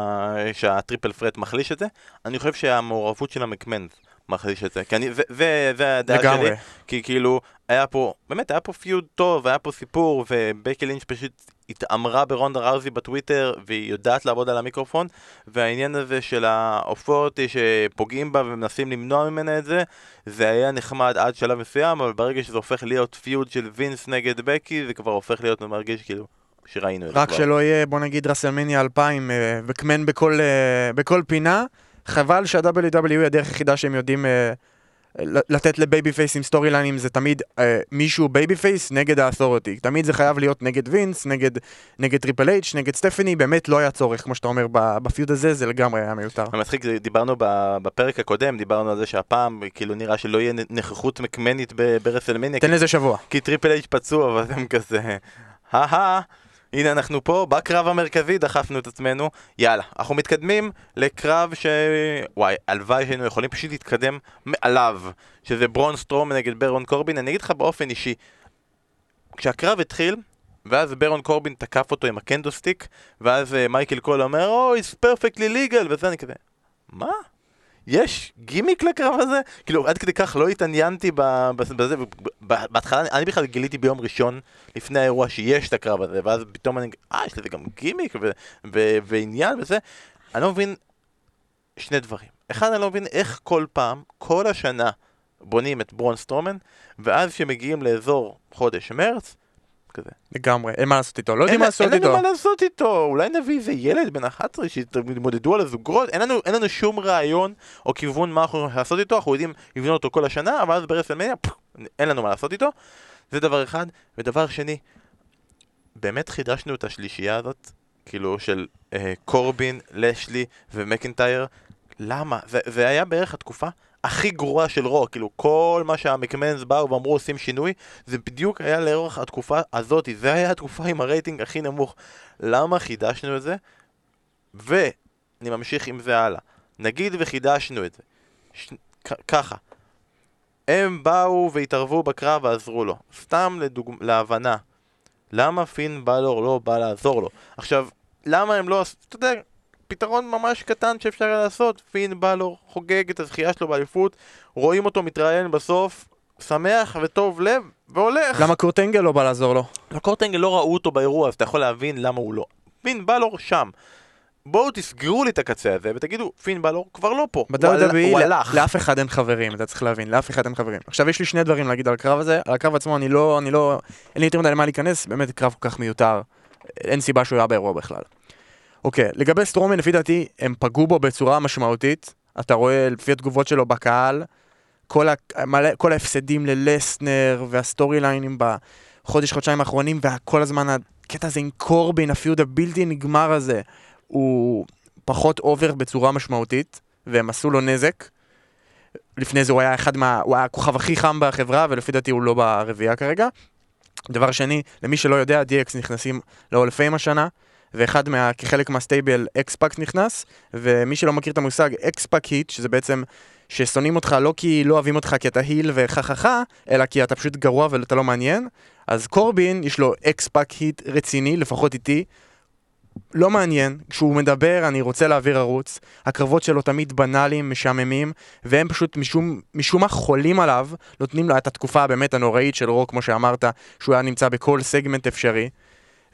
שה triple threat מחליש את זה, אני חושב שהמעורבות של המקמנס מחליש את זה, כי אני, ו- ו- זה הדעה לגמרי. שלי, כי כאילו, היה פה, באמת, היה פה feud טוב, היה פה סיפור, ובקי לינץ' פשוט התעמרה ברונדה ראוזי בטוויטר, והיא יודעת לעבוד על המיקרופון, והעניין הזה של העופות שפוגעים בה ומנסים למנוע ממנה את זה, זה היה נחמד עד שלב מסוים, אבל ברגע שזה הופך להיות feud של וינס נגד בקי, זה כבר הופך להיות מרגיש כאילו שראינו את זה רק כבר. שלא יהיה, בוא נגיד, רסלמניה 2000 אה, מקמן בכל, אה, בכל פינה. חבל שה-WWE היא הדרך היחידה שהם יודעים אה, לתת ל babyface עם storyline ים זה תמיד אה, מישהו babyface נגד ה authority. תמיד זה חייב להיות נגד וינס, נגד, נגד טריפל אייץ', נגד סטפני, באמת לא היה צורך, כמו שאתה אומר, ב feud הזה, זה לגמרי היה מיותר. המצחיק, דיברנו בפרק הקודם, דיברנו על זה שהפעם, כאילו נראה שלא יהיה נ- נוכחות מקמנית ברסלמניה, תן לזה שבוע. כי טריפל אייץ' פצוע, אבל הם כזה, הא הנה אנחנו פה, בקרב המרכזי דחפנו את עצמנו, יאללה, אנחנו מתקדמים לקרב ש... וואי, הלוואי שהיינו יכולים פשוט להתקדם מעליו, שזה ברון סטרומן נגד ברון קורבין, אני אגיד לך באופן אישי, כשהקרב התחיל, ואז ברון קורבין תקף אותו עם ה kendo stick, ואז אה, מייקל קול אומר, או, oh, it's perfectly legal, וזה אני כזה, מה? יש גימיק לקרב הזה? כאילו, עד כדי כך לא התעניינתי בזה, בהתחלה, אני- בכלל גיליתי ביום ראשון לפני האירוע שיש את הקרב הזה, ואז פתאום אני, אה, יש לזה גם גימיק ועניין וזה. אני לא מבין שני דברים. אחד, אני לא מבין איך כל פעם, כל השנה, בונים את ברון סטרומן, ואז כשמגיעים לאזור חודש מרץ, כזה. לגמרי, אין מה לעשות איתו, לא יודעים אין- מה לעשות אין איתו. לנו מה לעשות איתו, אולי נביא איזה ילד בן 11 שיתמודדו על הזוגרות, אין לנו, אין לנו שום רעיון או כיוון מה אנחנו הולכים לעשות איתו, אנחנו יודעים לבנות אותו כל השנה, אבל אז ברסלמניה, אין לנו מה לעשות איתו, זה דבר אחד. ודבר שני, באמת חידשנו את השלישייה הזאת, כאילו של אה, קורבין, לשלי ומקינטייר, למה? זה, זה היה בערך התקופה הכי גרועה של רו, כאילו כל מה שהמקמנס באו ואמרו עושים שינוי, זה בדיוק היה לאורך התקופה הזאת, זה היה התקופה עם הרייטינג הכי נמוך. למה חידשנו את זה? ואני ממשיך עם זה הלאה. נגיד וחידשנו את זה. ש... ככה. הם באו והתערבו בקרב ועזרו לו. סתם לדוג... להבנה. למה פין בלור לא בא לעזור לו? עכשיו, למה הם לא... אתה יודע, פתרון ממש קטן שאפשר היה לעשות. פין בלור חוגג את הזכייה שלו באליפות, רואים אותו מתראיין בסוף, שמח וטוב לב, והולך. למה קורט אנגל לא בא לעזור לו? לקורטנגל לא ראו אותו באירוע, אז אתה יכול להבין למה הוא לא. פין בלור שם. בואו תסגרו לי את הקצה הזה ותגידו, פין בלור כבר לא פה. הוא הל- הוא ב-WWE הלך. לאף אחד אין חברים, אתה צריך להבין, לאף אחד אין חברים. עכשיו יש לי שני דברים להגיד על הקרב הזה, על הקרב עצמו אני לא, אני לא, אין לי יותר מדי למה להיכנס, באמת קרב כל כך מיותר, אין סיבה שהוא היה באירוע בכלל. אוקיי, לגבי סטרומן לפי דעתי, הם פגעו בו בצורה משמעותית, אתה רואה לפי התגובות שלו בקהל, כל, ה, כל ההפסדים ללסנר וה storyline ים בחודש, חודשיים האחרונים, וכל הזמן הקטע הזה עם קורבין, ה feud הבלתי נגמר הזה, הוא פחות over בצורה משמעותית, והם עשו לו נזק. לפני זה הוא היה אחד מה... הוא היה הכוכב הכי חם בחברה, ולפי דעתי הוא לא ברביעייה כרגע. דבר שני, למי שלא יודע, DX נכנסים fame השנה, ואחד מה... כחלק מה stable אקספאק נכנס, ומי שלא מכיר את המושג אקספאק heat, שזה בעצם ששונאים אותך לא כי לא אוהבים אותך כי אתה heel חה, אלא כי אתה פשוט גרוע ואתה לא מעניין. אז קורבין, יש לו אקספאק heat רציני, לפחות איתי. לא מעניין, כשהוא מדבר אני רוצה להעביר ערוץ, הקרבות שלו תמיד בנאליים, משעממים, והם פשוט משום, משום מה חולים עליו, נותנים לו את התקופה באמת הנוראית של רוק, כמו שאמרת, שהוא היה נמצא בכל סגמנט אפשרי.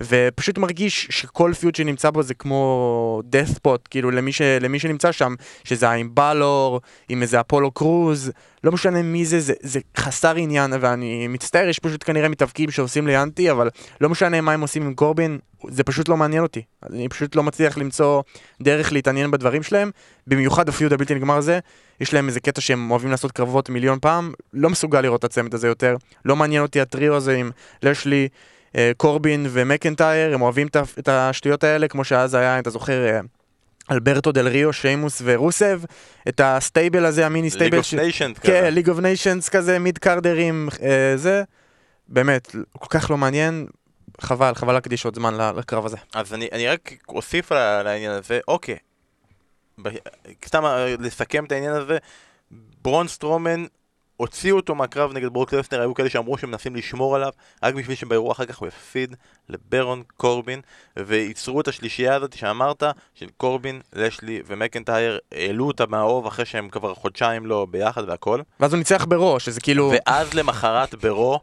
ופשוט מרגיש שכל פיוט שנמצא בו זה כמו death spot, כאילו למי, ש, למי שנמצא שם, שזה עם בלור, עם איזה אפולו קרוז, לא משנה מי זה, זה, זה חסר עניין, ואני מצטער, יש פשוט כנראה מתאבקים שעושים לי אנטי, אבל לא משנה מה הם עושים עם קורבין, זה פשוט לא מעניין אותי. אני פשוט לא מצליח למצוא דרך להתעניין בדברים שלהם, במיוחד הפיוט הבלתי נגמר הזה, יש להם איזה קטע שהם אוהבים לעשות קרבות מיליון פעם, לא מסוגל לראות את הצמד הזה יותר, לא מעניין אותי הטריו הזה עם לשלי. אה, קורבין ומקנטייר, הם אוהבים את השטויות האלה, כמו שאז היה, אתה זוכר, אה, אלברטו דל ריו, שיימוס ורוסב, את ה stable הזה, המיני stable. League of Nations כזה. כן, League of Nations כזה, mid carder ים, אה, זה. באמת, כל כך לא מעניין, חבל, חבל להקדיש עוד זמן לקרב הזה. אז אני, אני רק אוסיף על העניין הזה, אוקיי, סתם לסכם את העניין הזה, ברון סטרומן הוציאו אותו מהקרב נגד ברוק לסנר, היו כאלה שאמרו שהם מנסים לשמור עליו, רק בשביל שבאירוע אחר כך הוא יפסיד לברון קורבין, וייצרו את השלישייה הזאת שאמרת, של קורבין, לשלי ומקנטייר, העלו אותה מהאוב אחרי שהם כבר חודשיים לא ביחד והכל. ואז הוא ניצח ברו, שזה כאילו... ואז למחרת ברו,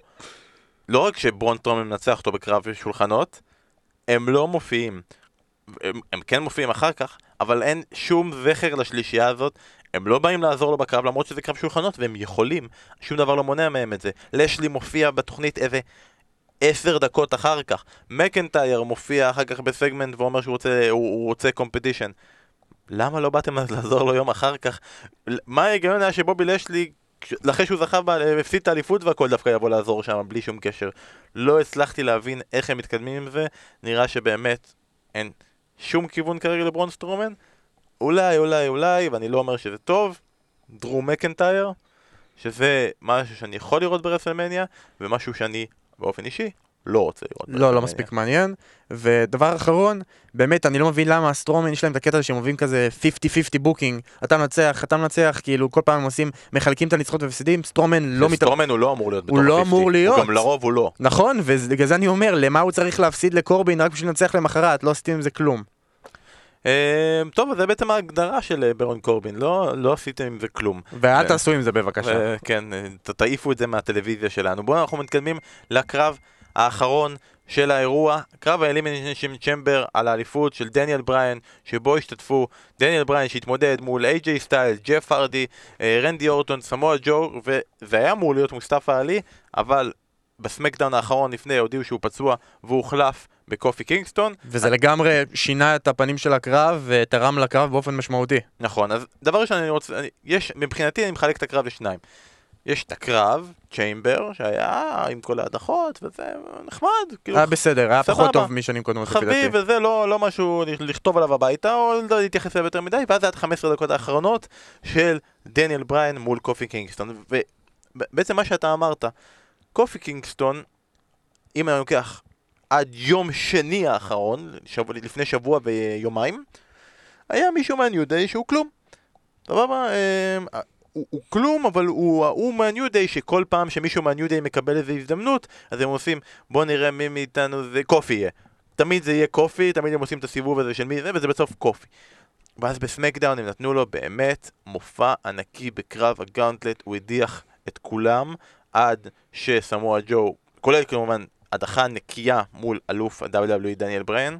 לא רק שברון טרומן מנצח אותו בקרב שולחנות, הם לא מופיעים. הם, הם כן מופיעים אחר כך, אבל אין שום זכר לשלישייה הזאת, הם לא באים לעזור לו בקרב למרות שזה קרב שולחנות והם יכולים, שום דבר לא מונע מהם את זה. לשלי מופיע בתוכנית איזה עשר דקות אחר כך. מקנטייר מופיע אחר כך בסגמנט ואומר שהוא רוצה, הוא, הוא רוצה קומפטישן. למה לא באתם לעזור לו יום אחר כך? מה ההיגיון היה שבובי לשלי, אחרי שהוא זכה, הפסיד את האליפות והכל דווקא יבוא לעזור שם בלי שום קשר. לא הצלחתי להבין איך הם מתקדמים עם זה, נראה שבאמת אין שום כיוון כרגע לברון סטרומן. אולי, אולי, אולי, ואני לא אומר שזה טוב, דרו מקנטייר, שזה משהו שאני יכול לראות ברסלמניה, ומשהו שאני באופן אישי לא רוצה לראות ברסלמניה. לא, לא מספיק מעניין. ודבר אחרון, באמת, אני לא מבין למה הסטרומן יש להם את הקטע הזה שהם מביאים כזה 50-50 booking, אתה מנצח, אתה מנצח, כאילו כל פעם הם עושים, מחלקים את הניצחונות והפסידים, סטרומן לא מת... סטרומן הוא לא אמור להיות בתור 50. הוא לא אמור להיות. גם לרוב הוא לא. נכון, ובגלל זה אני אומר, למה הוא צריך להפסיד לקורבין רק בשביל לנצח למחרת, לא עשיתם עם זה כלום. אמ, טוב, זה בעצם ההגדרה של אה, ברון קורבין, לא, לא עשיתם עם זה כלום. ואל אה, תעשו עם זה בבקשה. אה, כן, תעיפו את זה מהטלוויזיה שלנו. בואו אנחנו מתקדמים לקרב האחרון של האירוע, קרב האלימיניישן צ'מבר על האליפות של דניאל בריין, שבו השתתפו דניאל בריין שהתמודד מול איי-ג'יי סטייל, ג'ף הרדי, רנדי אורטון, סמואל ג'ו, וזה היה אמור להיות מוסטפא עלי, אבל בסמקדאון האחרון לפני הודיעו שהוא פצוע והוחלף בקופי קינגסטון. וזה לגמרי שינה את הפנים של הקרב ותרם לקרב באופן משמעותי. נכון, אז דבר ראשון אני רוצה, אני, יש, מבחינתי אני מחלק את הקרב לשניים. יש את הקרב, צ'יימבר, שהיה עם כל ההדחות, וזה נחמד. כאילו, היה בסדר, היה. פחות טוב משנים קודמות. חביב, וזה לא, לא משהו לכתוב עליו הביתה, או לא להתייחס אליו יותר מדי, ואז היה את 15 דקות האחרונות של דניאל בריין מול קופי קינגסטון. ובעצם מה שאתה אמרת, קופי קינגסטון, אם אני לוקח עד יום שני האחרון, שבוע, לפני שבוע ויומיים, היה מישהו מהניו דיי שהוא כלום. סבבה? אה, הוא, הוא כלום, אבל הוא ההוא מהניו דיי שכל פעם שמישהו מהניו דיי מקבל איזו הזדמנות, אז הם עושים, בוא נראה מי מאיתנו זה קופי יהיה. תמיד זה יהיה קופי, תמיד הם עושים את הסיבוב הזה של מי זה, וזה בסוף קופי. ואז בסמקדאון הם נתנו לו באמת מופע ענקי בקרב ה gauntlet, הוא הדיח את כולם עד שסמואל ג'ו, כולל כמובן הדחה נקייה מול אלוף ה-WWE דניאל בריין.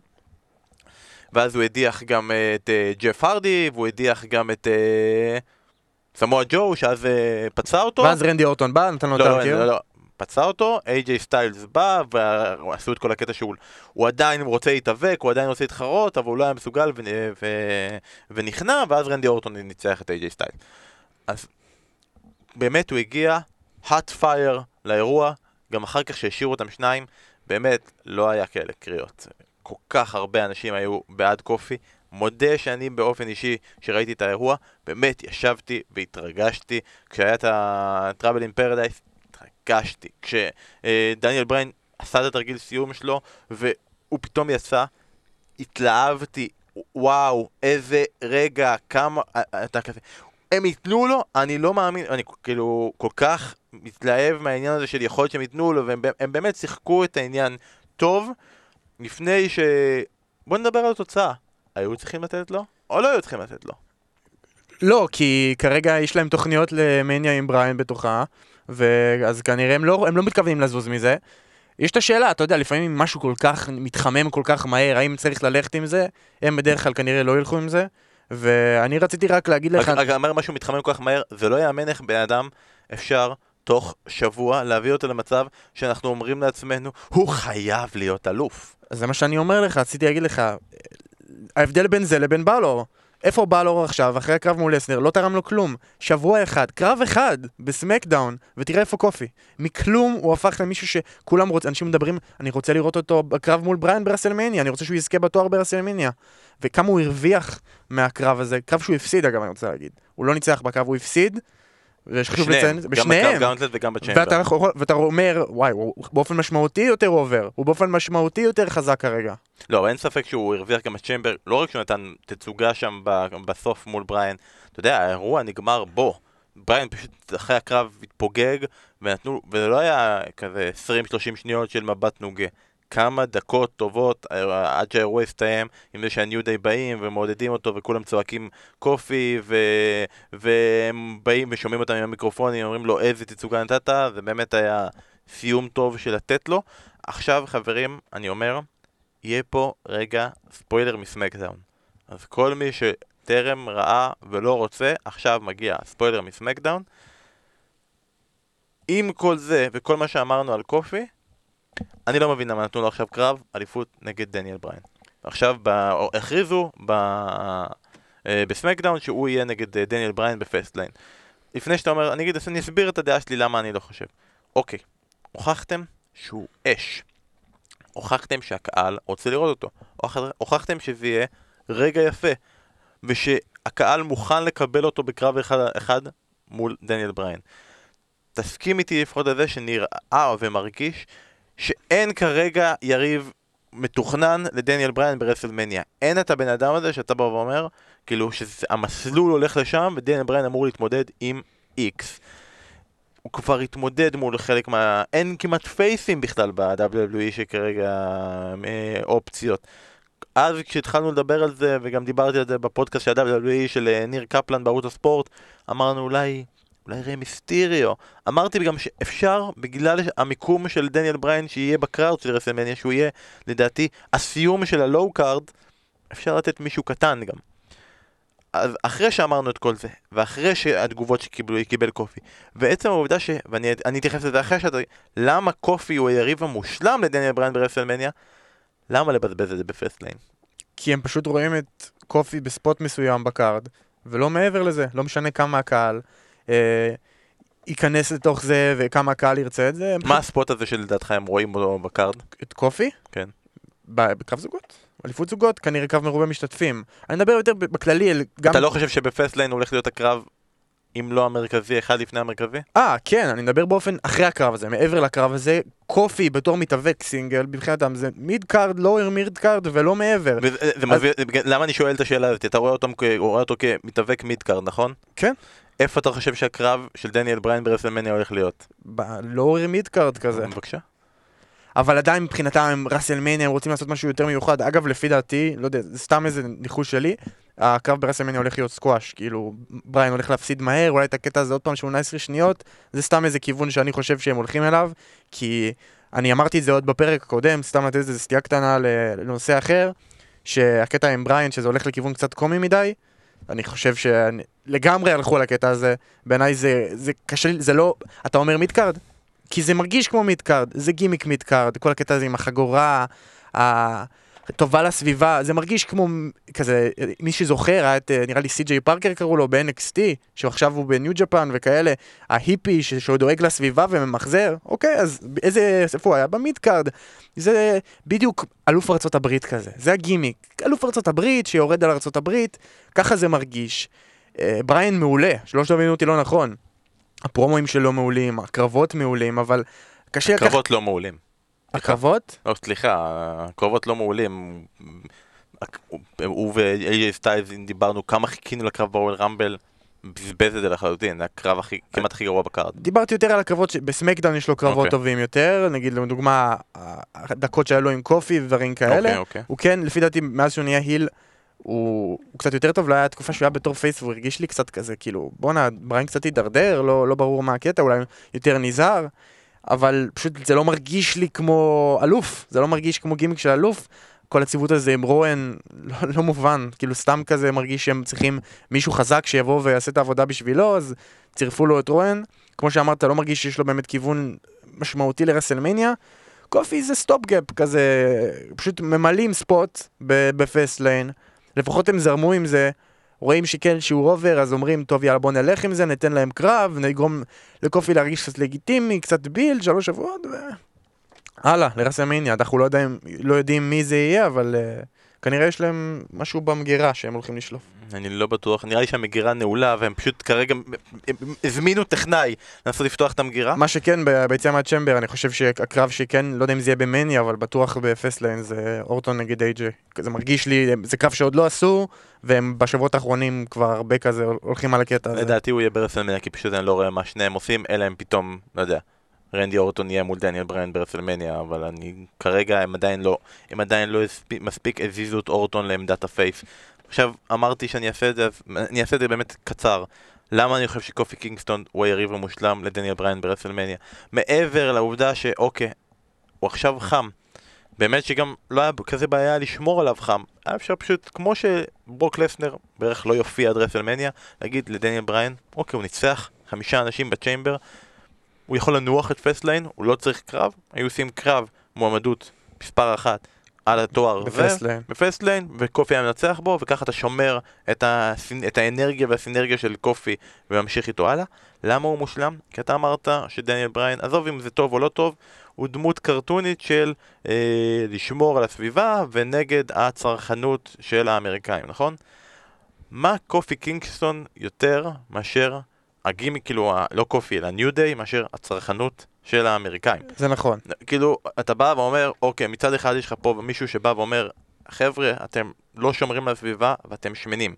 ואז הוא הדיח גם את אה, ג'ף הרדי, והוא הדיח גם את אה, סמואל ג'ו, שאז אה, פצע אותו. ואז רנדי אורטון בא, נתן לו את לא, לא, לא, לא, פצע אותו, איי-ג'יי סטיילס בא, ועשו את כל הקטע שהוא הוא עדיין רוצה להתאבק, הוא עדיין רוצה להתחרות, אבל הוא לא היה מסוגל ו, ו, ונכנע, ואז רנדי אורטון ניצח את איי-ג'יי סטיילס. אז באמת הוא הגיע, hot fire לאירוע, גם אחר כך שהשאירו אותם שניים, באמת לא היה כאלה קריאות. כל כך הרבה אנשים היו בעד קופי. מודה שאני באופן אישי, שראיתי את האירוע, באמת ישבתי והתרגשתי. כשהיה את ה-Travel in Paradise, התרגשתי. כשדניאל בריין עשה את התרגיל סיום שלו, והוא פתאום יצא, התלהבתי. וואו, איזה רגע, כמה... אתה כזה... הם ייתנו לו, אני לא מאמין, אני כאילו כל כך מתלהב מהעניין הזה של יכול להיות שהם ייתנו לו, והם הם באמת שיחקו את העניין טוב, לפני ש... בוא נדבר על התוצאה. היו צריכים לתת לו, או לא היו צריכים לתת לו? לא, כי כרגע יש להם תוכניות למניה עם בריין בתוכה, ואז כנראה הם לא, הם לא מתכוונים לזוז מזה. יש את השאלה, אתה יודע, לפעמים משהו כל כך מתחמם כל כך מהר, האם צריך ללכת עם זה? הם בדרך כלל כנראה לא ילכו עם זה. ואני רציתי רק להגיד לך... רק אומר משהו מתחמם כל כך מהר, זה לא יאמן איך בן אדם אפשר תוך שבוע להביא אותו למצב שאנחנו אומרים לעצמנו, הוא חייב להיות אלוף. זה מה שאני אומר לך, רציתי להגיד לך, ההבדל בין זה לבין בלור. איפה בלור עכשיו, אחרי הקרב מול לסנר, לא תרם לו כלום. שבוע אחד, קרב אחד, בסמקדאון, ותראה איפה קופי. מכלום הוא הפך למישהו שכולם רוצים, אנשים מדברים, אני רוצה לראות אותו בקרב מול בריין ברסלמניה, אני רוצה שהוא יזכה בתואר ברסלמניה. וכמה הוא הרוויח מהקרב הזה, קרב שהוא הפסיד אגב, אני רוצה להגיד. הוא לא ניצח בקרב, הוא הפסיד, וחשוב לציין, בשניהם, גם בקרב gauntlet וגם בצ'יימבר. ואתה, ואתה אומר, וואי, הוא באופן משמעותי יותר over, הוא באופן משמעותי יותר חזק כרגע. לא, אבל אין ספק שהוא הרוויח גם בצ'יימבר, לא רק שהוא נתן תצוגה שם בסוף מול בריין, אתה יודע, האירוע נגמר בו. בריין פשוט אחרי הקרב התפוגג, ונתנו, וזה לא היה כזה 20-30 שניות של מבט נוגה. כמה דקות טובות אה, עד שהאירוע הסתיים עם זה שהניו דיי באים ומעודדים אותו וכולם צועקים קופי ו... והם באים ושומעים אותם עם המיקרופונים אומרים לו איזה תצוגה נתת זה באמת היה סיום טוב של לתת לו. עכשיו חברים אני אומר יהיה פה רגע ספוילר מ SmackDown. אז כל מי שטרם ראה ולא רוצה עכשיו מגיע ספוילר מ SmackDown. עם כל זה וכל מה שאמרנו על קופי אני לא מבין למה נתנו לו עכשיו קרב אליפות נגד דניאל בריין. עכשיו ב... הכריזו ב... אה, ב SmackDown שהוא יהיה נגד אה, דניאל בריין ב Fastlane. לפני שאתה אומר, אני אגיד, אני אסביר את הדעה שלי למה אני לא חושב. אוקיי, הוכחתם שהוא אש. הוכחתם שהקהל רוצה לראות אותו. הוכחתם שזה יהיה רגע יפה. ושהקהל מוכן לקבל אותו בקרב אחד, אחד מול דניאל בריין. תסכים איתי לפחות על זה שנראה ומרגיש שאין כרגע יריב מתוכנן לדניאל בריין ברסלמניה. אין את הבן אדם הזה שאתה בא ואומר, כאילו שהמסלול הולך לשם ודניאל בריין אמור להתמודד עם X. הוא כבר התמודד מול חלק מה... אין כמעט face ים בכלל ב-WWE שכרגע אה, אופציות. אז כשהתחלנו לדבר על זה, וגם דיברתי על זה בפודקאסט של ה-WWE של אה, ניר קפלן בערוץ הספורט, אמרנו אולי אולי ריי מיסטיריו. אמרתי גם שאפשר, בגלל המיקום של דניאל בריין שיהיה ב card של WrestleMania, שהוא יהיה, לדעתי, הסיום של ה low card, אפשר לתת מישהו קטן גם. אז אחרי שאמרנו את כל זה, ואחרי שהתגובות שקיבלו, קיבל קופי, ועצם העובדה ש... ואני אתייחס לזה אחרי שאתה... למה קופי הוא היריב המושלם לדניאל בריין ב WrestleMania? למה לבזבז את זה ב Fastlane? כי הם פשוט רואים את קופי ב spot מסוים ב card, ולא מעבר לזה, לא משנה כמה הקהל. אה, ייכנס לתוך זה וכמה הקהל ירצה את זה. מה ה spot הזה שלדעתך הם רואים בו ב card? את קופי? כן. בקרב זוגות? אליפות זוגות, כנראה קרב מרובה משתתפים. אני מדבר יותר בכללי, גם... אתה לא חושב שב Fastlane הולך להיות הקרב אם לא המרכזי, אחד לפני המרכזי? אה, כן, אני מדבר באופן אחרי הקרב הזה, מעבר לקרב הזה, קופי בתור מתאבק סינגל, מבחינתם זה mid card, lower mid card ולא מעבר. וזה, אז... מביא, למה אני שואל את השאלה הזאת? אתה רואה אותו, רואה אותו כמתאבק mid card, נכון? כן. איפה אתה חושב שהקרב של דניאל בריין ברסלמניה הולך להיות? ב lower mid card כזה. בבקשה. אבל עדיין מבחינתם הם WrestleMania, הם רוצים לעשות משהו יותר מיוחד. אגב, לפי דעתי, לא יודע, זה סתם איזה ניחוש שלי, הקרב ב WrestleMania הולך להיות סקואש, כאילו, בריין הולך להפסיד מהר, אולי את הקטע הזה עוד פעם 18 שניות, זה סתם איזה כיוון שאני חושב שהם הולכים אליו, כי אני אמרתי את זה עוד בפרק הקודם, סתם לתת איזה סטייה קטנה לנושא אחר, שהקטע עם בריין, שזה הולך לכיוון קצת קומי מדי, אני חושב שלגמרי הלכו על הקטע הזה, בעיניי זה, זה קשה, זה לא, אתה אומר mid card? כי זה מרגיש כמו mid card, זה גימיק mid card, כל הקטע הזה עם החגורה, טובה לסביבה, זה מרגיש כמו כזה, מי שזוכר, את, נראה לי סי.ג'יי פארקר קראו לו ב-NXT, שעכשיו הוא ב New Japan וכאלה, ההיפי שהוא דואג לסביבה וממחזר, אוקיי, אז איזה, איפה הוא היה? ב mid card. זה בדיוק אלוף ארצות הברית כזה, זה הגימיק. אלוף ארצות הברית שיורד על ארצות הברית, ככה זה מרגיש. אה, בריין מעולה, שלא תבינו אותי לא נכון. הפרומואים שלו מעולים, הקרבות מעולים, אבל קשה לקחת... הקרבות לא מעולים. הקרבות? (laughs) לא, סליחה, הקרבות לא מעולים. הוא ואיי ג'יי סטיילס דיברנו כמה חיכינו לקרב ב Royal Rumble. בזבז את זה לחלוטין, זה הקרב הכי, כמעט הכי גרוע ב card. דיברתי יותר על הקרבות, ש- ב SmackDown יש לו קרבות אוקיי. טובים יותר, נגיד לדוגמה, הדקות שהיה לו עם קופי ודברים כאלה. אוקיי, אוקיי. הוא כן, לפי דעתי, מאז שהוא נהיה heel, הוא, הוא קצת יותר טוב, לא היה תקופה שהוא היה בתור face והוא הרגיש לי קצת כזה, כאילו, בואנה, בריין קצת הידרדר, לא, לא ברור מה הקטע, אולי יותר נזהר, אבל פשוט זה לא מרגיש לי כמו אלוף, זה לא מרגיש כמו גימיק של אלוף. כל הציוות הזה עם רואן לא, לא מובן, כאילו סתם כזה מרגיש שהם צריכים מישהו חזק שיבוא ויעשה את העבודה בשבילו, אז צירפו לו את רואן. כמו שאמרת, לא מרגיש שיש לו באמת כיוון משמעותי ל WrestleMania. קופי זה stop gap כזה, פשוט ממלאים spot ב Fastlane. לפחות הם זרמו עם זה, רואים שכן שהוא over, אז אומרים, טוב יאללה בוא נלך עם זה, ניתן להם קרב, נגרום לקופי להרגיש קצת לגיטימי, קצת build, שלוש שבועות, ו... הלאה, ל WrestleMania, אנחנו לא יודעים, לא יודעים מי זה יהיה, אבל uh, כנראה יש להם משהו במגירה שהם הולכים לשלוף. אני לא בטוח, נראה לי שהמגירה נעולה והם פשוט כרגע הזמינו טכנאי לנסות לפתוח את המגירה. מה שכן, ביציאה מה Chamber, אני חושב שהקרב שכן, לא יודע אם זה יהיה במניה, אבל בטוח ב Fastlane זה אורטון נגד איי-ג'יי. זה מרגיש לי, זה קרב שעוד לא עשו, והם בשבועות האחרונים כבר הרבה כזה הולכים על הקטע הזה. לדעתי הוא יהיה ב WrestleMania כי פשוט אני לא רואה מה שניהם עושים, אלא הם פתאום, לא יודע, רנדי אורטון יהיה מול דניאל בריין ב WrestleMania, אבל אני, כרגע הם עדיין לא, הם עדיין לא הספיק, מספיק הזיזו את אורטון לעמדת ה face. עכשיו, אמרתי שאני אעשה את זה, אני אעשה את זה באמת קצר. למה אני חושב שקופי קינגסטון הוא היריב המושלם לדניאל בריין ב WrestleMania? מעבר לעובדה שאוקיי, הוא עכשיו חם. באמת שגם לא היה כזה בעיה לשמור עליו חם. היה אפשר פשוט, כמו שברוק לסנר בערך לא יופיע עד WrestleMania, להגיד לדניאל בריין, אוקיי, הוא ניצח חמישה אנשים ב Chamber, הוא יכול לנוח את Fastlane, הוא לא צריך קרב, היו עושים קרב מועמדות מספר אחת על התואר ב Fastlane. ב Fastlane, וקופי היה מנצח בו, וככה אתה שומר את, הסינ... את האנרגיה והסינרגיה של קופי וממשיך איתו הלאה. למה הוא מושלם? כי אתה אמרת שדניאל בריין, עזוב אם זה טוב או לא טוב, הוא דמות קרטונית של אה, לשמור על הסביבה ונגד הצרכנות של האמריקאים, נכון? מה קופי קינגסטון יותר מאשר הגימיק, כאילו, לא קופי, אלא New Day, מאשר הצרכנות של האמריקאים. זה נכון. כאילו, אתה בא ואומר, אוקיי, מצד אחד יש לך פה מישהו שבא ואומר, חבר'ה, אתם לא שומרים על הסביבה ואתם שמנים.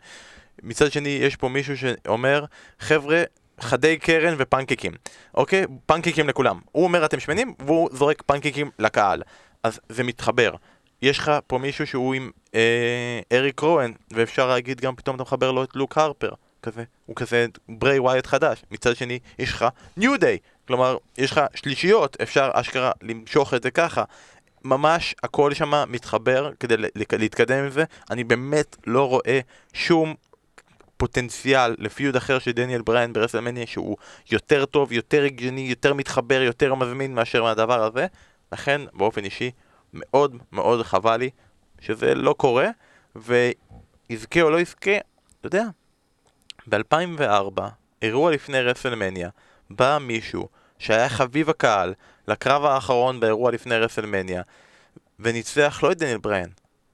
מצד שני, יש פה מישהו שאומר, חבר'ה, חדי קרן ופנקקים. אוקיי? פנקקים לכולם. הוא אומר אתם שמנים, והוא זורק פנקקים לקהל. אז זה מתחבר. יש לך פה מישהו שהוא עם אה, אריק רואן, ואפשר להגיד גם פתאום אתה מחבר לו את לוק הרפר. כזה, הוא כזה ברי ווייט חדש. מצד שני, יש לך ניו דיי. כלומר, יש לך שלישיות, אפשר אשכרה למשוך את זה ככה. ממש הכל שם מתחבר כדי להתקדם עם זה. אני באמת לא רואה שום פוטנציאל לפיוד אחר של דניאל בריין ברסלמניה שהוא יותר טוב, יותר הגיוני, יותר מתחבר, יותר מזמין מאשר מהדבר הזה. לכן, באופן אישי, מאוד מאוד חבל לי שזה לא קורה, ויזכה או לא יזכה, אתה יודע, ב-2004, אירוע לפני רסלמניה, בא מישהו שהיה חביב הקהל לקרב האחרון באירוע לפני רסלמניה, וניצח לא את דניאל בריין,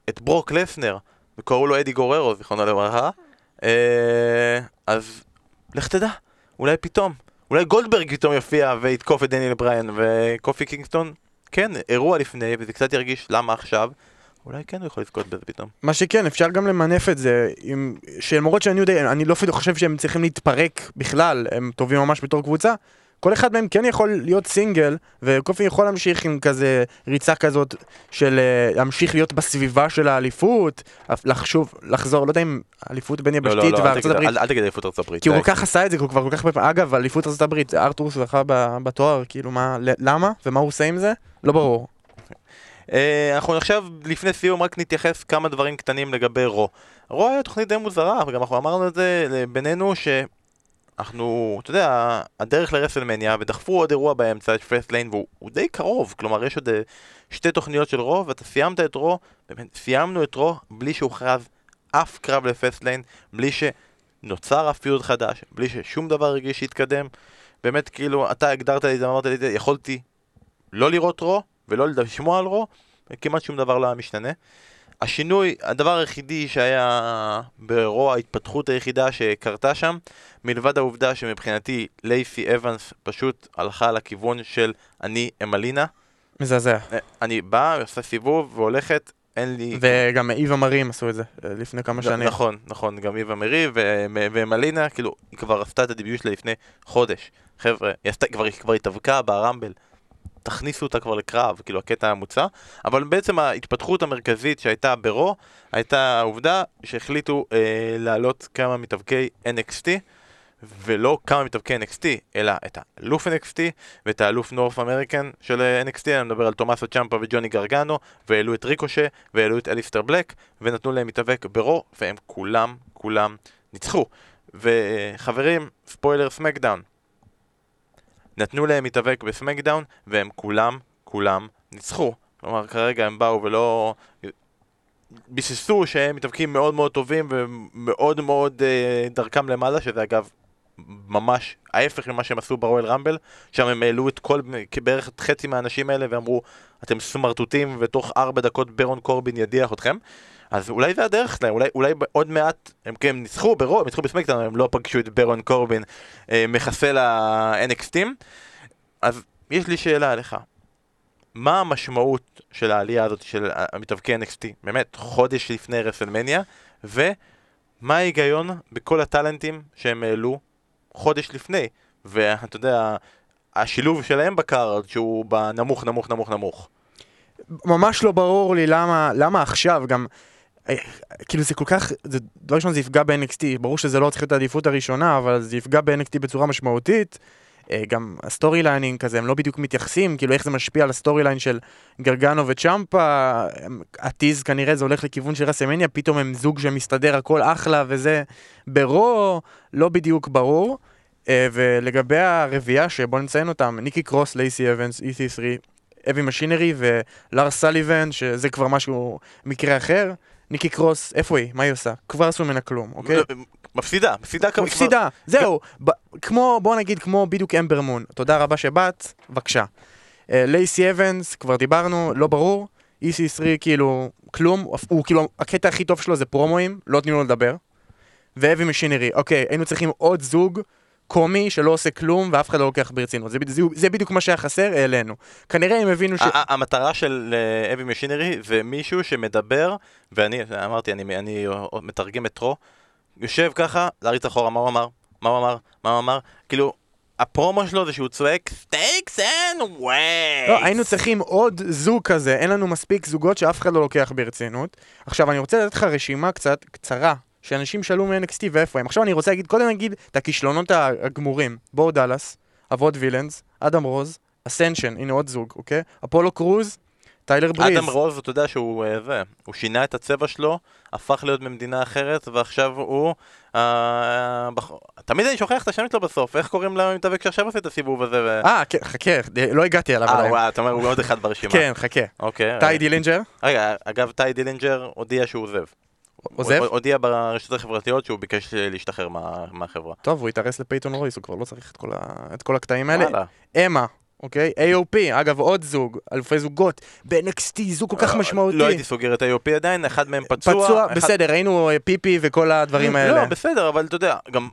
את ברוק לסנר, וקראו לו אדי גררו, זיכרונו לברכה. אה, אז לך תדע, אולי פתאום, אולי גולדברג פתאום יופיע ויתקוף את דניאל בריין, וקופי קינגסטון, כן, אירוע לפני, וזה קצת ירגיש למה עכשיו. אולי כן הוא יכול לזכות בזה פתאום. מה שכן, אפשר גם למנף את זה, עם... שלמרות שאני יודע, אני לא אפילו חושב שהם צריכים להתפרק בכלל, הם טובים ממש בתור קבוצה. כל אחד מהם כן יכול להיות סינגל, וקופי יכול להמשיך עם כזה ריצה כזאת של אה, להמשיך להיות בסביבה של האליפות, לחשוב, לחזור, לא יודע אם אליפות בין לא, לא, יבשתית לא, אל וארצות תגיד- הברית, אל אל תגיד אליפות ארצות הברית. כי הוא. כל כך עשה את זה, הוא כבר כל כך הרבה אגב, אליפות ארצות הברית, ארתור זכה בתואר, כאילו מה, למה? ומה הוא עושה עם זה? לא ברור. אה, אנחנו עכשיו, לפני סיום, רק נתייחס כמה דברים קטנים לגבי רו. רו היה תוכנית די מוזרה, וגם אנחנו אמרנו את זה אה, בינינו, שאנחנו, אתה יודע, הדרך לרסלמניה, ודחפו עוד אירוע באמצע, את Fastlane, והוא הוא די קרוב, כלומר יש עוד אה, שתי תוכניות של רו, ואתה סיימת את רו, באמת, סיימנו את רו בלי שהוכרז אף קרב ל Fastlane, בלי שנוצר אף feud חדש, בלי ששום דבר הרגיש שהתקדם. באמת, כאילו, אתה הגדרת לי את זה, אמרת לי את זה, יכולתי לא לראות רו, ולא לשמוע על רו, כמעט שום דבר לא היה משתנה. השינוי, הדבר היחידי שהיה ברו, ההתפתחות היחידה שקרתה שם, מלבד העובדה שמבחינתי לייסי אבנס פשוט הלכה לכיוון של אני אמלינה. מזעזע. אני באה, עושה סיבוב והולכת אין לי... וגם איווה מרים עשו את זה אה, לפני כמה שנים. נכון, נכון, גם איווה מרי ו- ומלינה, כאילו, היא כבר עשתה את הדיביוט שלה לפני חודש. חבר'ה, היא עשתה, כבר, היא כבר התאבקה ברמבל. תכניסו אותה כבר לקרב, כאילו הקטע המוצע, אבל בעצם ההתפתחות המרכזית שהייתה ברו, הייתה העובדה שהחליטו אה, להעלות כמה מתאבקי NXT, ולא כמה מתאבקי NXT, אלא את האלוף NXT ואת האלוף נורף אמריקן של אה, NXT, אני מדבר על תומאסו צ'מפה וג'וני גרגנו, והעלו את ריקושה, והעלו את אליסטר בלק, ונתנו להם מתאבק ברו, והם כולם, כולם ניצחו. וחברים, ספוילר סמקדאון, נתנו להם מתאבק בסמקדאון, והם כולם, כולם ניצחו. כלומר, כרגע הם באו ולא... ביססו שהם מתאבקים מאוד מאוד טובים ומאוד מאוד אה, דרכם למעלה, שזה אגב ממש ההפך ממה שהם עשו ברואל רמבל, שם הם העלו את כל, בערך חצי מהאנשים האלה ואמרו, אתם סמרטוטים ותוך ארבע דקות ברון קורבין ידיח אתכם. אז אולי זה הדרך שלהם, אולי, אולי עוד מעט, הם כן ניצחו ברו, הם ניצחו בסמקדאון, הם לא פגשו את ברון קורבין אה, מחסל ה-NXTים. אז יש לי שאלה אליך. מה המשמעות של העלייה הזאת של המתאבקי NXT? באמת, חודש לפני רסלמניה, ומה ההיגיון בכל הטאלנטים שהם העלו חודש לפני? ואתה יודע, השילוב שלהם ב card שהוא בנמוך, נמוך, נמוך, נמוך. ממש לא ברור לי למה, למה עכשיו גם... אה, כאילו זה כל כך, זה, דבר ראשון זה יפגע ב-NXT, ברור שזה לא צריך להיות העדיפות הראשונה, אבל זה יפגע ב-NXT בצורה משמעותית. אה, גם ה storylining כזה, הם לא בדיוק מתייחסים, כאילו איך זה משפיע על ה storyline של גרגנו וצ'מפה, ה tease כנראה זה הולך לכיוון של רסלמניה, פתאום הם זוג שמסתדר הכל אחלה וזה ברו, לא בדיוק ברור. אה, ולגבי הרביעייה שבוא נציין אותם, ניקי קרוס, לייסי אבנס, EC3, אבי משינרי ולאר סליבן, שזה כבר משהו, מקרה אחר. ניקי קרוס, איפה היא? מה היא עושה? כבר עשו ממנה כלום, אוקיי? מפסידה, מפסידה כמה... מפסידה, זהו, כמו, בוא נגיד כמו בדיוק אמבר מון. תודה רבה שבאת, בבקשה. אה, לייסי אבנס, כבר דיברנו, לא ברור. EC3 כאילו, כלום, הוא כאילו, הקטע הכי טוב שלו זה פרומואים, לא נותנים לו לדבר. ואבי משינרי, אוקיי, היינו צריכים עוד זוג קומי שלא עושה כלום ואף אחד לא לוקח ברצינות. זה, זה, זה בדיוק מה שהיה חסר, העלינו. כנראה הם הבינו ש... המטרה של Heavy אה, Machinery זה מישהו שמדבר, ואני אמרתי, אני, אני מתרגם את רו, יושב ככה, להריץ אחורה, מה הוא אמר? מה הוא אמר? מה הוא אמר? כאילו, הפרומו שלו זה שהוא צועק steaks and weights. לא, היינו צריכים עוד זוג כזה, אין לנו מספיק זוגות שאף אחד לא לוקח ברצינות. עכשיו, אני רוצה לתת לך רשימה קצת קצרה של אנשים שעלו מ-NXT ואיפה הם. עכשיו אני רוצה להגיד, קודם נגיד את הכישלונות הגמורים. בואו דאלאס, אבות וילאנס, אדם רוז, אסנשן, הנה עוד זוג, אוקיי? אפולו קרוז, טיילר בריז. אדם רוז, אתה יודע שהוא אה, זה, הוא שינה את הצבע שלו, הפך להיות ממדינה אחרת, ועכשיו הוא... אה, בח... תמיד אני שוכח את השם שלו בסוף, איך קוראים למתאבק שעכשיו עושה את הסיבוב הזה? ו... אה, כן, חכה, לא הגעתי אליו עדיין. אה, אתה אומר, הוא עוד אחד ברשימה. כן, חכה. אוקיי. טיי דילינג'ר? רגע, אגב, טיי דילינג'ר הודיע שהוא עוזב. עוזב? הוא הודיע ברשתות החברתיות שהוא ביקש להשתחרר מה, מהחברה. טוב, הוא התארס לפייתון רויס, הוא כבר לא צריך את כל, ה... את כל הקטעים האלה. וואלה. אמה, אוקיי? AOP, אגב עוד זוג, אלופי זוגות, ב-NXT, זוג כל כך משמעותי. לא הייתי סוגר את AOP עדיין, אחד מהם פצוע. פצוע, בסדר, ראינו פיפי וכל הדברים האלה. לא, בסדר, אבל אתה יודע, גם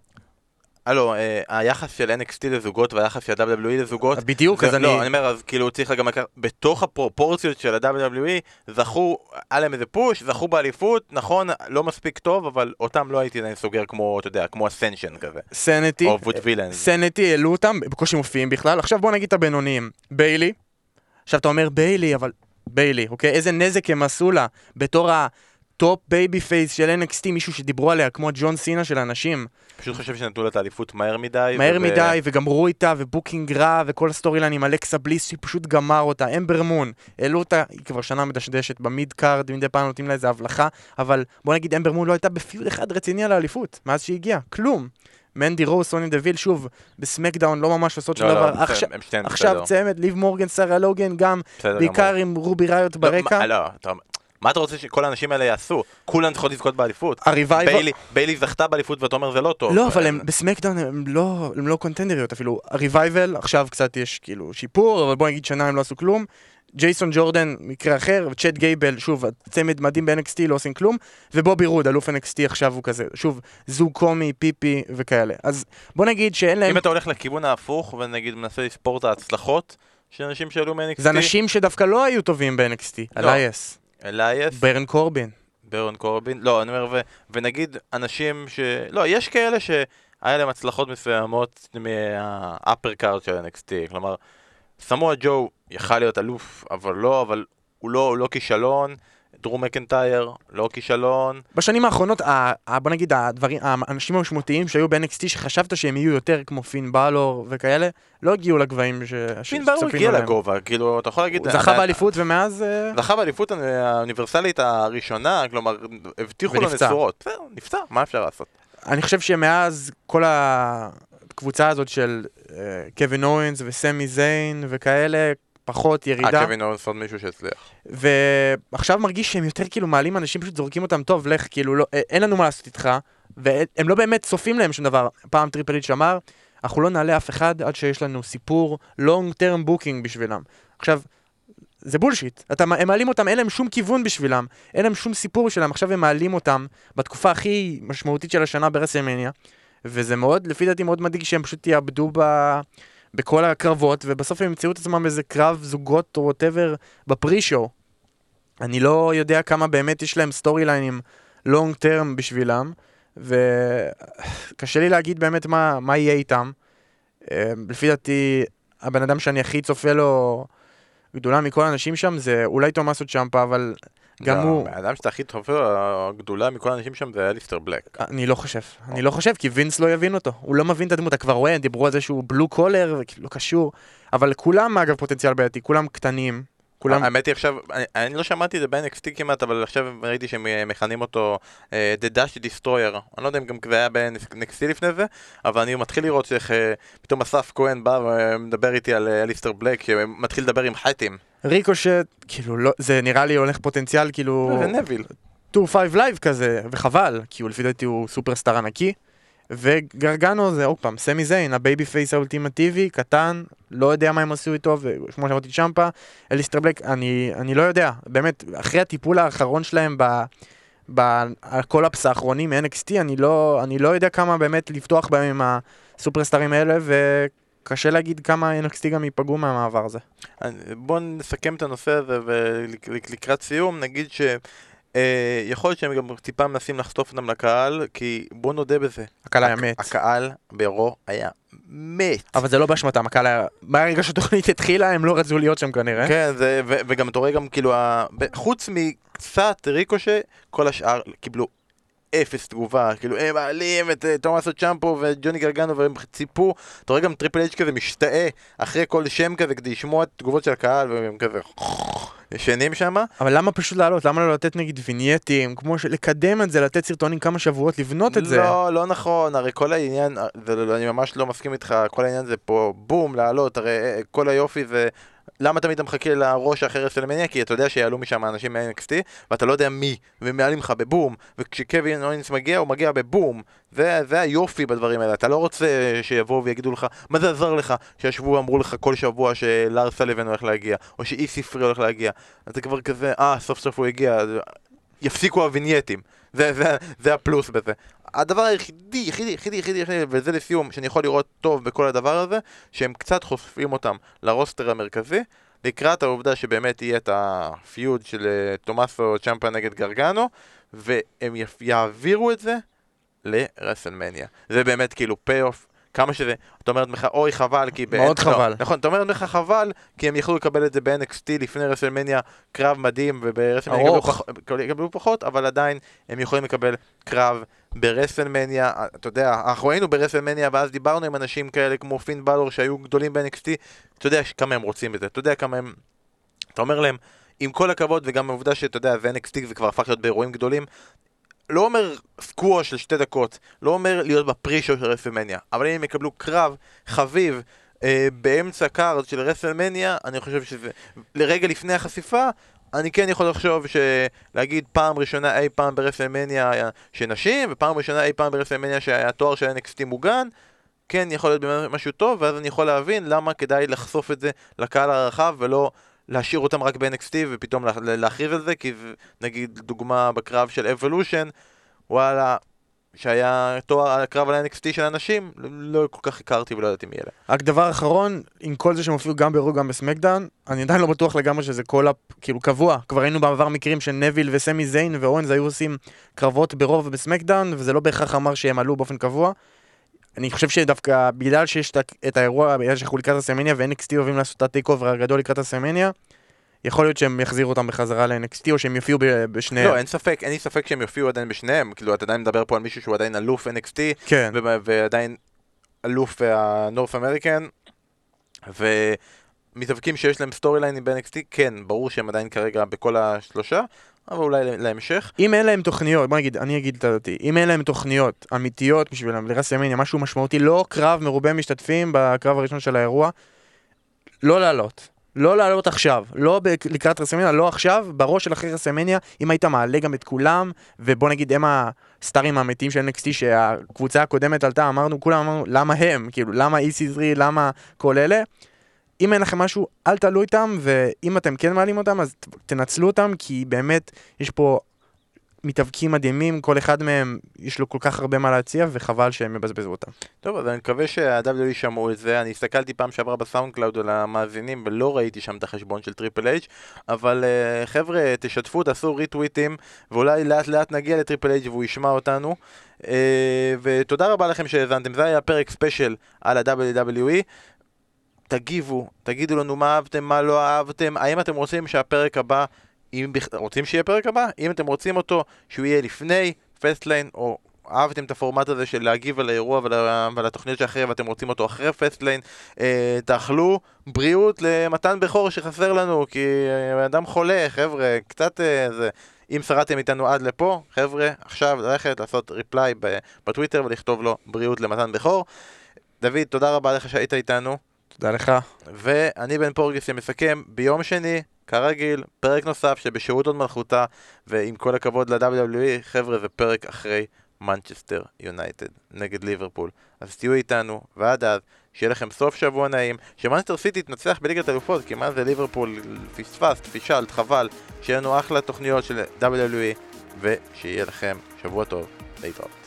הלו, אה, היחס של NXT לזוגות והיחס של ה-WWE לזוגות בדיוק, אז לא, אני... לא, אני אומר, אז כאילו צריך גם לקחת, בתוך הפרופורציות של ה-WWE זכו, היה להם איזה push, זכו באליפות, נכון, לא מספיק טוב, אבל אותם לא הייתי סוגר כמו, אתה יודע, כמו אסנשן כזה. סניטי, או וילאנס. סנטי, העלו אותם, בקושי מופיעים בכלל, עכשיו בוא נגיד את הבינוניים. ביילי, עכשיו אתה אומר ביילי, אבל... ביילי, אוקיי? איזה נזק הם עשו לה בתור ה... top babyface של NXT, מישהו שדיברו עליה כמו ג'ון סינה של הנשים. פשוט חושב שנתנו לה את האליפות מהר מדי. מהר וב... מדי, וגמרו איתה, ו booking רע, וכל ה storyline עם אלכסה בליס, שהיא פשוט גמר אותה. אמבר מון, העלו אותה, היא כבר שנה מדשדשת ב mid card, מדי פעם נותנים לה איזה הבלחה, אבל בוא נגיד אמבר מון לא הייתה ב feud אחד רציני על האליפות, מאז שהיא הגיעה, כלום. מנדי רוז, סוניה דוויל, שוב, בסמקדאון לא ממש עושות שום לא, דבר. לא, עכשיו, עכשיו צמד, ליב מורגן, שרה לוגן, גם, בעיקר עם רובי ראיוט לא, ברקע. לא, מה אתה רוצה שכל האנשים האלה יעשו? כולן צריכות לזכות באליפות. הריווייבל... ביילי, ביילי זכתה באליפות ואתה אומר זה לא טוב. לא, אבל הם בסמקדאון הם לא, הם לא קונטנדריות אפילו. הריווייבל, עכשיו קצת יש כאילו שיפור, אבל בוא נגיד שנה הם לא עשו כלום. ג'ייסון ג'ורדן, מקרה אחר, וצ'אט גייבל, שוב, צמד מדהים ב-NXT, לא עושים כלום, ובובי רוד, אלוף NXT עכשיו הוא כזה, שוב, זוג קומי, פיפי וכאלה. אז בוא נגיד שאין להם... אם אתה הולך לכיוון ההפוך, ונגיד מנסה לספור את ההצלחות של אנשים שעלו מ-NXT... זה אנשים שדווקא לא היו טובים ב-NXT, לא. אליאס, ברון קורבין. ברון קורבין, לא, אני אומר, ו, ונגיד אנשים ש... לא, יש כאלה שהיה להם הצלחות מסוימות מה upper card של NXT, כלומר, סמואל ג'ו יכל להיות אלוף, אבל לא, אבל הוא לא, הוא לא כישלון, דרו מקנטייר, לא כישלון. בשנים האחרונות, ה- ה- בוא נגיד, הדברים, האנשים המשמעותיים שהיו ב-NXT שחשבת שהם יהיו יותר כמו פין בלור וכאלה, לא הגיעו לגבהים ש... פין בלור הגיע להם. לגובה, כאילו, אתה יכול להגיד... הוא זכה באליפות ומאז... אה, זכה באליפות האוניברסלית הראשונה, כלומר, הבטיחו לו. נצורות. בסדר, נפצע, מה אפשר לעשות? אני חושב שמאז כל הקבוצה הזאת של אה, קווין אוונס וסמי זיין וכאלה, פחות ירידה. אה, קווין אורנס עוד מישהו שהצליח. ועכשיו מרגיש שהם יותר כאילו מעלים אנשים, פשוט זורקים אותם, טוב, לך, כאילו, לא, אה, אין לנו מה לעשות איתך, והם לא באמת צופים להם שום דבר. פעם טריפל אייץ' אמר, אנחנו לא נעלה אף אחד עד שיש לנו סיפור long term booking בשבילם. עכשיו, זה bullshit, אתה, הם מעלים אותם, אין להם שום כיוון בשבילם, אין להם שום סיפור בשבילם, עכשיו הם מעלים אותם בתקופה הכי משמעותית של השנה ברסלמניה, וזה מאוד, לפי דעתי מאוד מדאיג שהם פשוט יאבדו ב... בכל הקרבות, ובסוף הם ימצאו את עצמם באיזה קרב זוגות או whatever ב pre-show. אני לא יודע כמה באמת יש להם storyline ים long term בשבילם, וקשה לי להגיד באמת מה, מה יהיה איתם. אה, לפי דעתי, הבן אדם שאני הכי צופה לו גדולה מכל האנשים שם זה אולי תומאסו צ'מפה, אבל גם הוא... האדם שאתה הכי טוב, הגדולה מכל האנשים שם זה אליסטר בלק. אני לא חושב, אני לא חושב, כי וינס לא יבין אותו. הוא לא מבין את הדמות, אתה כבר רואה, דיברו על זה שהוא בלו קולר, וכאילו לא קשור. אבל כולם, אגב, פוטנציאל בעייתי, כולם קטנים. כולם... האמת היא עכשיו, אני, אני לא שמעתי את זה ב-NXT כמעט, אבל עכשיו ראיתי שהם אה, מכנים אותו אה, The Dash Destroyer. אני לא יודע אם גם זה היה ב-NXT לפני זה, אבל אני מתחיל לראות איך אה, פתאום אסף כהן בא ומדבר איתי על אליסטר בלק, שמתחיל לדבר עם חטים. ריקושט, כאילו, לא, זה נראה לי הולך פוטנציאל, כאילו, זה נביל. 205 Live כזה, וחבל, כי הוא לפי דעתי הוא superstar ענקי. וגרגנו זה עוד פעם, סמי זיין, ה babyface האולטימטיבי, קטן, לא יודע מה הם עשו איתו, וכמו שאמרתי צ'מפה, אליסטר בלק, אני, אני לא יודע, באמת, אחרי הטיפול האחרון שלהם ב... ב call-ups האחרונים מ-NXT, אני לא, אני לא יודע כמה באמת לבטוח בהם עם הסופרסטארים האלה, וקשה להגיד כמה NXT גם ייפגעו מהמעבר הזה. בואו נסכם את הנושא הזה ולקראת סיום נגיד ש... אה, יכול להיות שהם גם טיפה מנסים לחשוף אותם לקהל, כי בוא נודה בזה. הקהל היה מת. הקהל ברו היה מת. אבל זה לא באשמתם, הקהל היה... מהרגע שהתוכנית (laughs) התחילה, הם לא רצו להיות שם כנראה. כן, זה, ו- וגם אתה רואה גם כאילו, ה- חוץ מקצת ריקושה, כל השאר קיבלו אפס תגובה, כאילו הם מעלים את אה, תומאסו צ'מפו וג'וני גרגנו והם ציפו, אתה רואה גם Triple H כזה משתאה אחרי כל שם כזה כדי לשמוע את תגובות של הקהל והם כזה ישנים שם. אבל למה פשוט לעלות? למה לא לתת נגיד vignette ים? כמו ש... לקדם את זה, לתת סרטונים כמה שבועות, לבנות את זה. לא, לא נכון, הרי כל העניין, זה, לא- אני ממש לא מסכים איתך, כל העניין זה פה בום, לעלות, הרי אה, כל היופי זה... למה תמיד אתה מחכה ל Raw אחרי WrestleMania? כי אתה יודע שיעלו משם אנשים מ-NXT ואתה לא יודע מי, ומעלים לך בבום, וכשקווין אוונס מגיע, הוא מגיע בבום. זה, זה היופי בדברים האלה, אתה לא רוצה שיבואו ויגידו לך, מה זה עזר לך שישבו ואמרו לך כל שבוע שלאר סליבן הולך להגיע, או שאי ספרי הולך להגיע. אז זה כבר כזה, אה, סוף סוף הוא הגיע, יפסיקו הווינייטים. זה, זה, זה הפלוס בזה. הדבר היחידי, יחידי, יחידי, יחידי, יחידי, וזה לסיום, שאני יכול לראות טוב בכל הדבר הזה, שהם קצת חושפים אותם לרוסטר המרכזי, לקראת העובדה שבאמת יהיה את הפיוד של אה, תומאסו צ'מפה נגד גרגנו, והם יעבירו את זה ל WrestleMania. זה באמת כאילו payoff. כמה שזה, אתה אומר לעצמך, אוי חבל, כי... מאוד לא, חבל. נכון, אתה אומר לעצמך חבל, כי הם יכלו לקבל את זה ב-NXT לפני WrestleMania, קרב מדהים, וב WrestleMania יקבלו. פח, יקבלו פחות, אבל עדיין הם יכולים לקבל קרב ב WrestleMania, אתה יודע, אנחנו היינו ב WrestleMania ואז דיברנו עם אנשים כאלה כמו פין באלור שהיו גדולים ב-NXT, אתה יודע כמה הם רוצים את זה, אתה יודע כמה הם... אתה אומר להם, עם כל הכבוד וגם העובדה שאתה יודע, זה NXT זה כבר הפך להיות באירועים גדולים, לא אומר סקווש של שתי דקות, לא אומר להיות ב pre-show של WrestleMania, אבל אם הם יקבלו קרב חביב אה, באמצע card של WrestleMania, אני חושב שזה, לרגע לפני החשיפה, אני כן יכול לחשוב שלהגיד פעם ראשונה אי פעם ב WrestleMania שנשים, ופעם ראשונה אי פעם ב WrestleMania שהתואר של NXT מוגן, כן יכול להיות משהו טוב, ואז אני יכול להבין למה כדאי לחשוף את זה לקהל הרחב ולא להשאיר אותם רק ב-NXT ופתאום לה- להכריז על זה, כי נגיד דוגמה בקרב של Evolution, וואלה, שהיה תואר הקרב על ה-NXT של אנשים, לא כל כך הכרתי ולא ידעתי מי אלה. רק דבר אחרון, עם כל זה שהם הופיעו גם ב Raw גם ב SmackDown, אני עדיין לא בטוח לגמרי שזה call-up כאילו קבוע. כבר היינו בעבר מקרים שנוויל וסמי זיין ואוונס היו עושים קרבות ב Raw וב SmackDown, וזה לא בהכרח אמר שהם עלו באופן קבוע. אני חושב שדווקא בגלל שיש את האירוע, בגלל שאנחנו לקראת רסלמניה ו-NXT אוהבים לעשות את ה TakeOver הגדול לקראת רסלמניה, יכול להיות שהם יחזירו אותם בחזרה ל-NXT או שהם יופיעו בשניהם. לא, אין ספק, אין לי ספק שהם יופיעו עדיין בשניהם, כאילו אתה עדיין מדבר פה על מישהו שהוא עדיין אלוף NXT, כן. ועדיין אלוף ה North American, ומתאבקים שיש להם storyline ים ב-NXT, כן, ברור שהם עדיין כרגע בכל השלושה, אבל אולי להמשך. אם אין להם תוכניות, בוא נגיד, אני אגיד את דעתי, אם אין להם תוכניות אמיתיות בשבילם לרסלמניה, משהו משמעותי, לא קרב מרובה משתתפים בקרב הראשון של האירוע, לא לעלות. לא לעלות עכשיו, לא לקראת רסמניה, לא עכשיו, בראש של אחרי רסמניה, אם היית מעלה גם את כולם, ובוא נגיד הם הסטארים האמיתיים של NXT שהקבוצה הקודמת עלתה, אמרנו, כולם אמרנו, למה הם? כאילו, למה EC3, למה כל אלה? אם אין לכם משהו, אל תעלו איתם, ואם אתם כן מעלים אותם, אז תנצלו אותם, כי באמת, יש פה מתאבקים מדהימים, כל אחד מהם יש לו כל כך הרבה מה להציע, וחבל שהם יבזבזו אותם. טוב, אז אני מקווה שה-WWE שמעו את זה, אני הסתכלתי פעם שעברה ב SoundCloud על המאזינים, ולא ראיתי שם את החשבון של Triple H, אבל אה, חבר'ה, תשתפו, תעשו ריטוויטים, ואולי לאט לאט נגיע ל Triple H והוא ישמע אותנו. אה, ותודה רבה לכם שהאזנתם, זה היה פרק special על ה-WWE. תגיבו, תגידו לנו מה אהבתם, מה לא אהבתם, האם אתם רוצים שהפרק הבא אם בכ... רוצים שיהיה פרק הבא, אם אתם רוצים אותו, שהוא יהיה לפני Fastlane, או אהבתם את הפורמט הזה של להגיב על האירוע ועל, ועל התוכניות שאחרי ואתם רוצים אותו אחרי Fastlane, אה, תאכלו בריאות למתן בכור שחסר לנו, כי אה, אדם חולה, חבר'ה, קצת אה, זה... אם שרדתם איתנו עד לפה, חבר'ה, עכשיו ללכת לעשות reply בטוויטר ולכתוב לו בריאות למתן בכור. דוד, תודה רבה לך שהיית איתנו. תודה לך. ואני בן פורגס שמסכם ביום שני, כרגיל, פרק נוסף שבשירות הוד מלכותה, ועם כל הכבוד ל-WWE, חבר'ה, זה פרק אחרי מנצ'סטר יונייטד נגד ליברפול. אז תהיו איתנו, ועד אז, שיהיה לכם סוף שבוע נעים, שמנצ'סטר סיטי תנצח בליגת אלופות, כי מה זה ליברפול, פספסת, פישלת, חבל, שיהיה לנו אחלה תוכניות של WWE, ושיהיה לכם שבוע טוב, להתראות.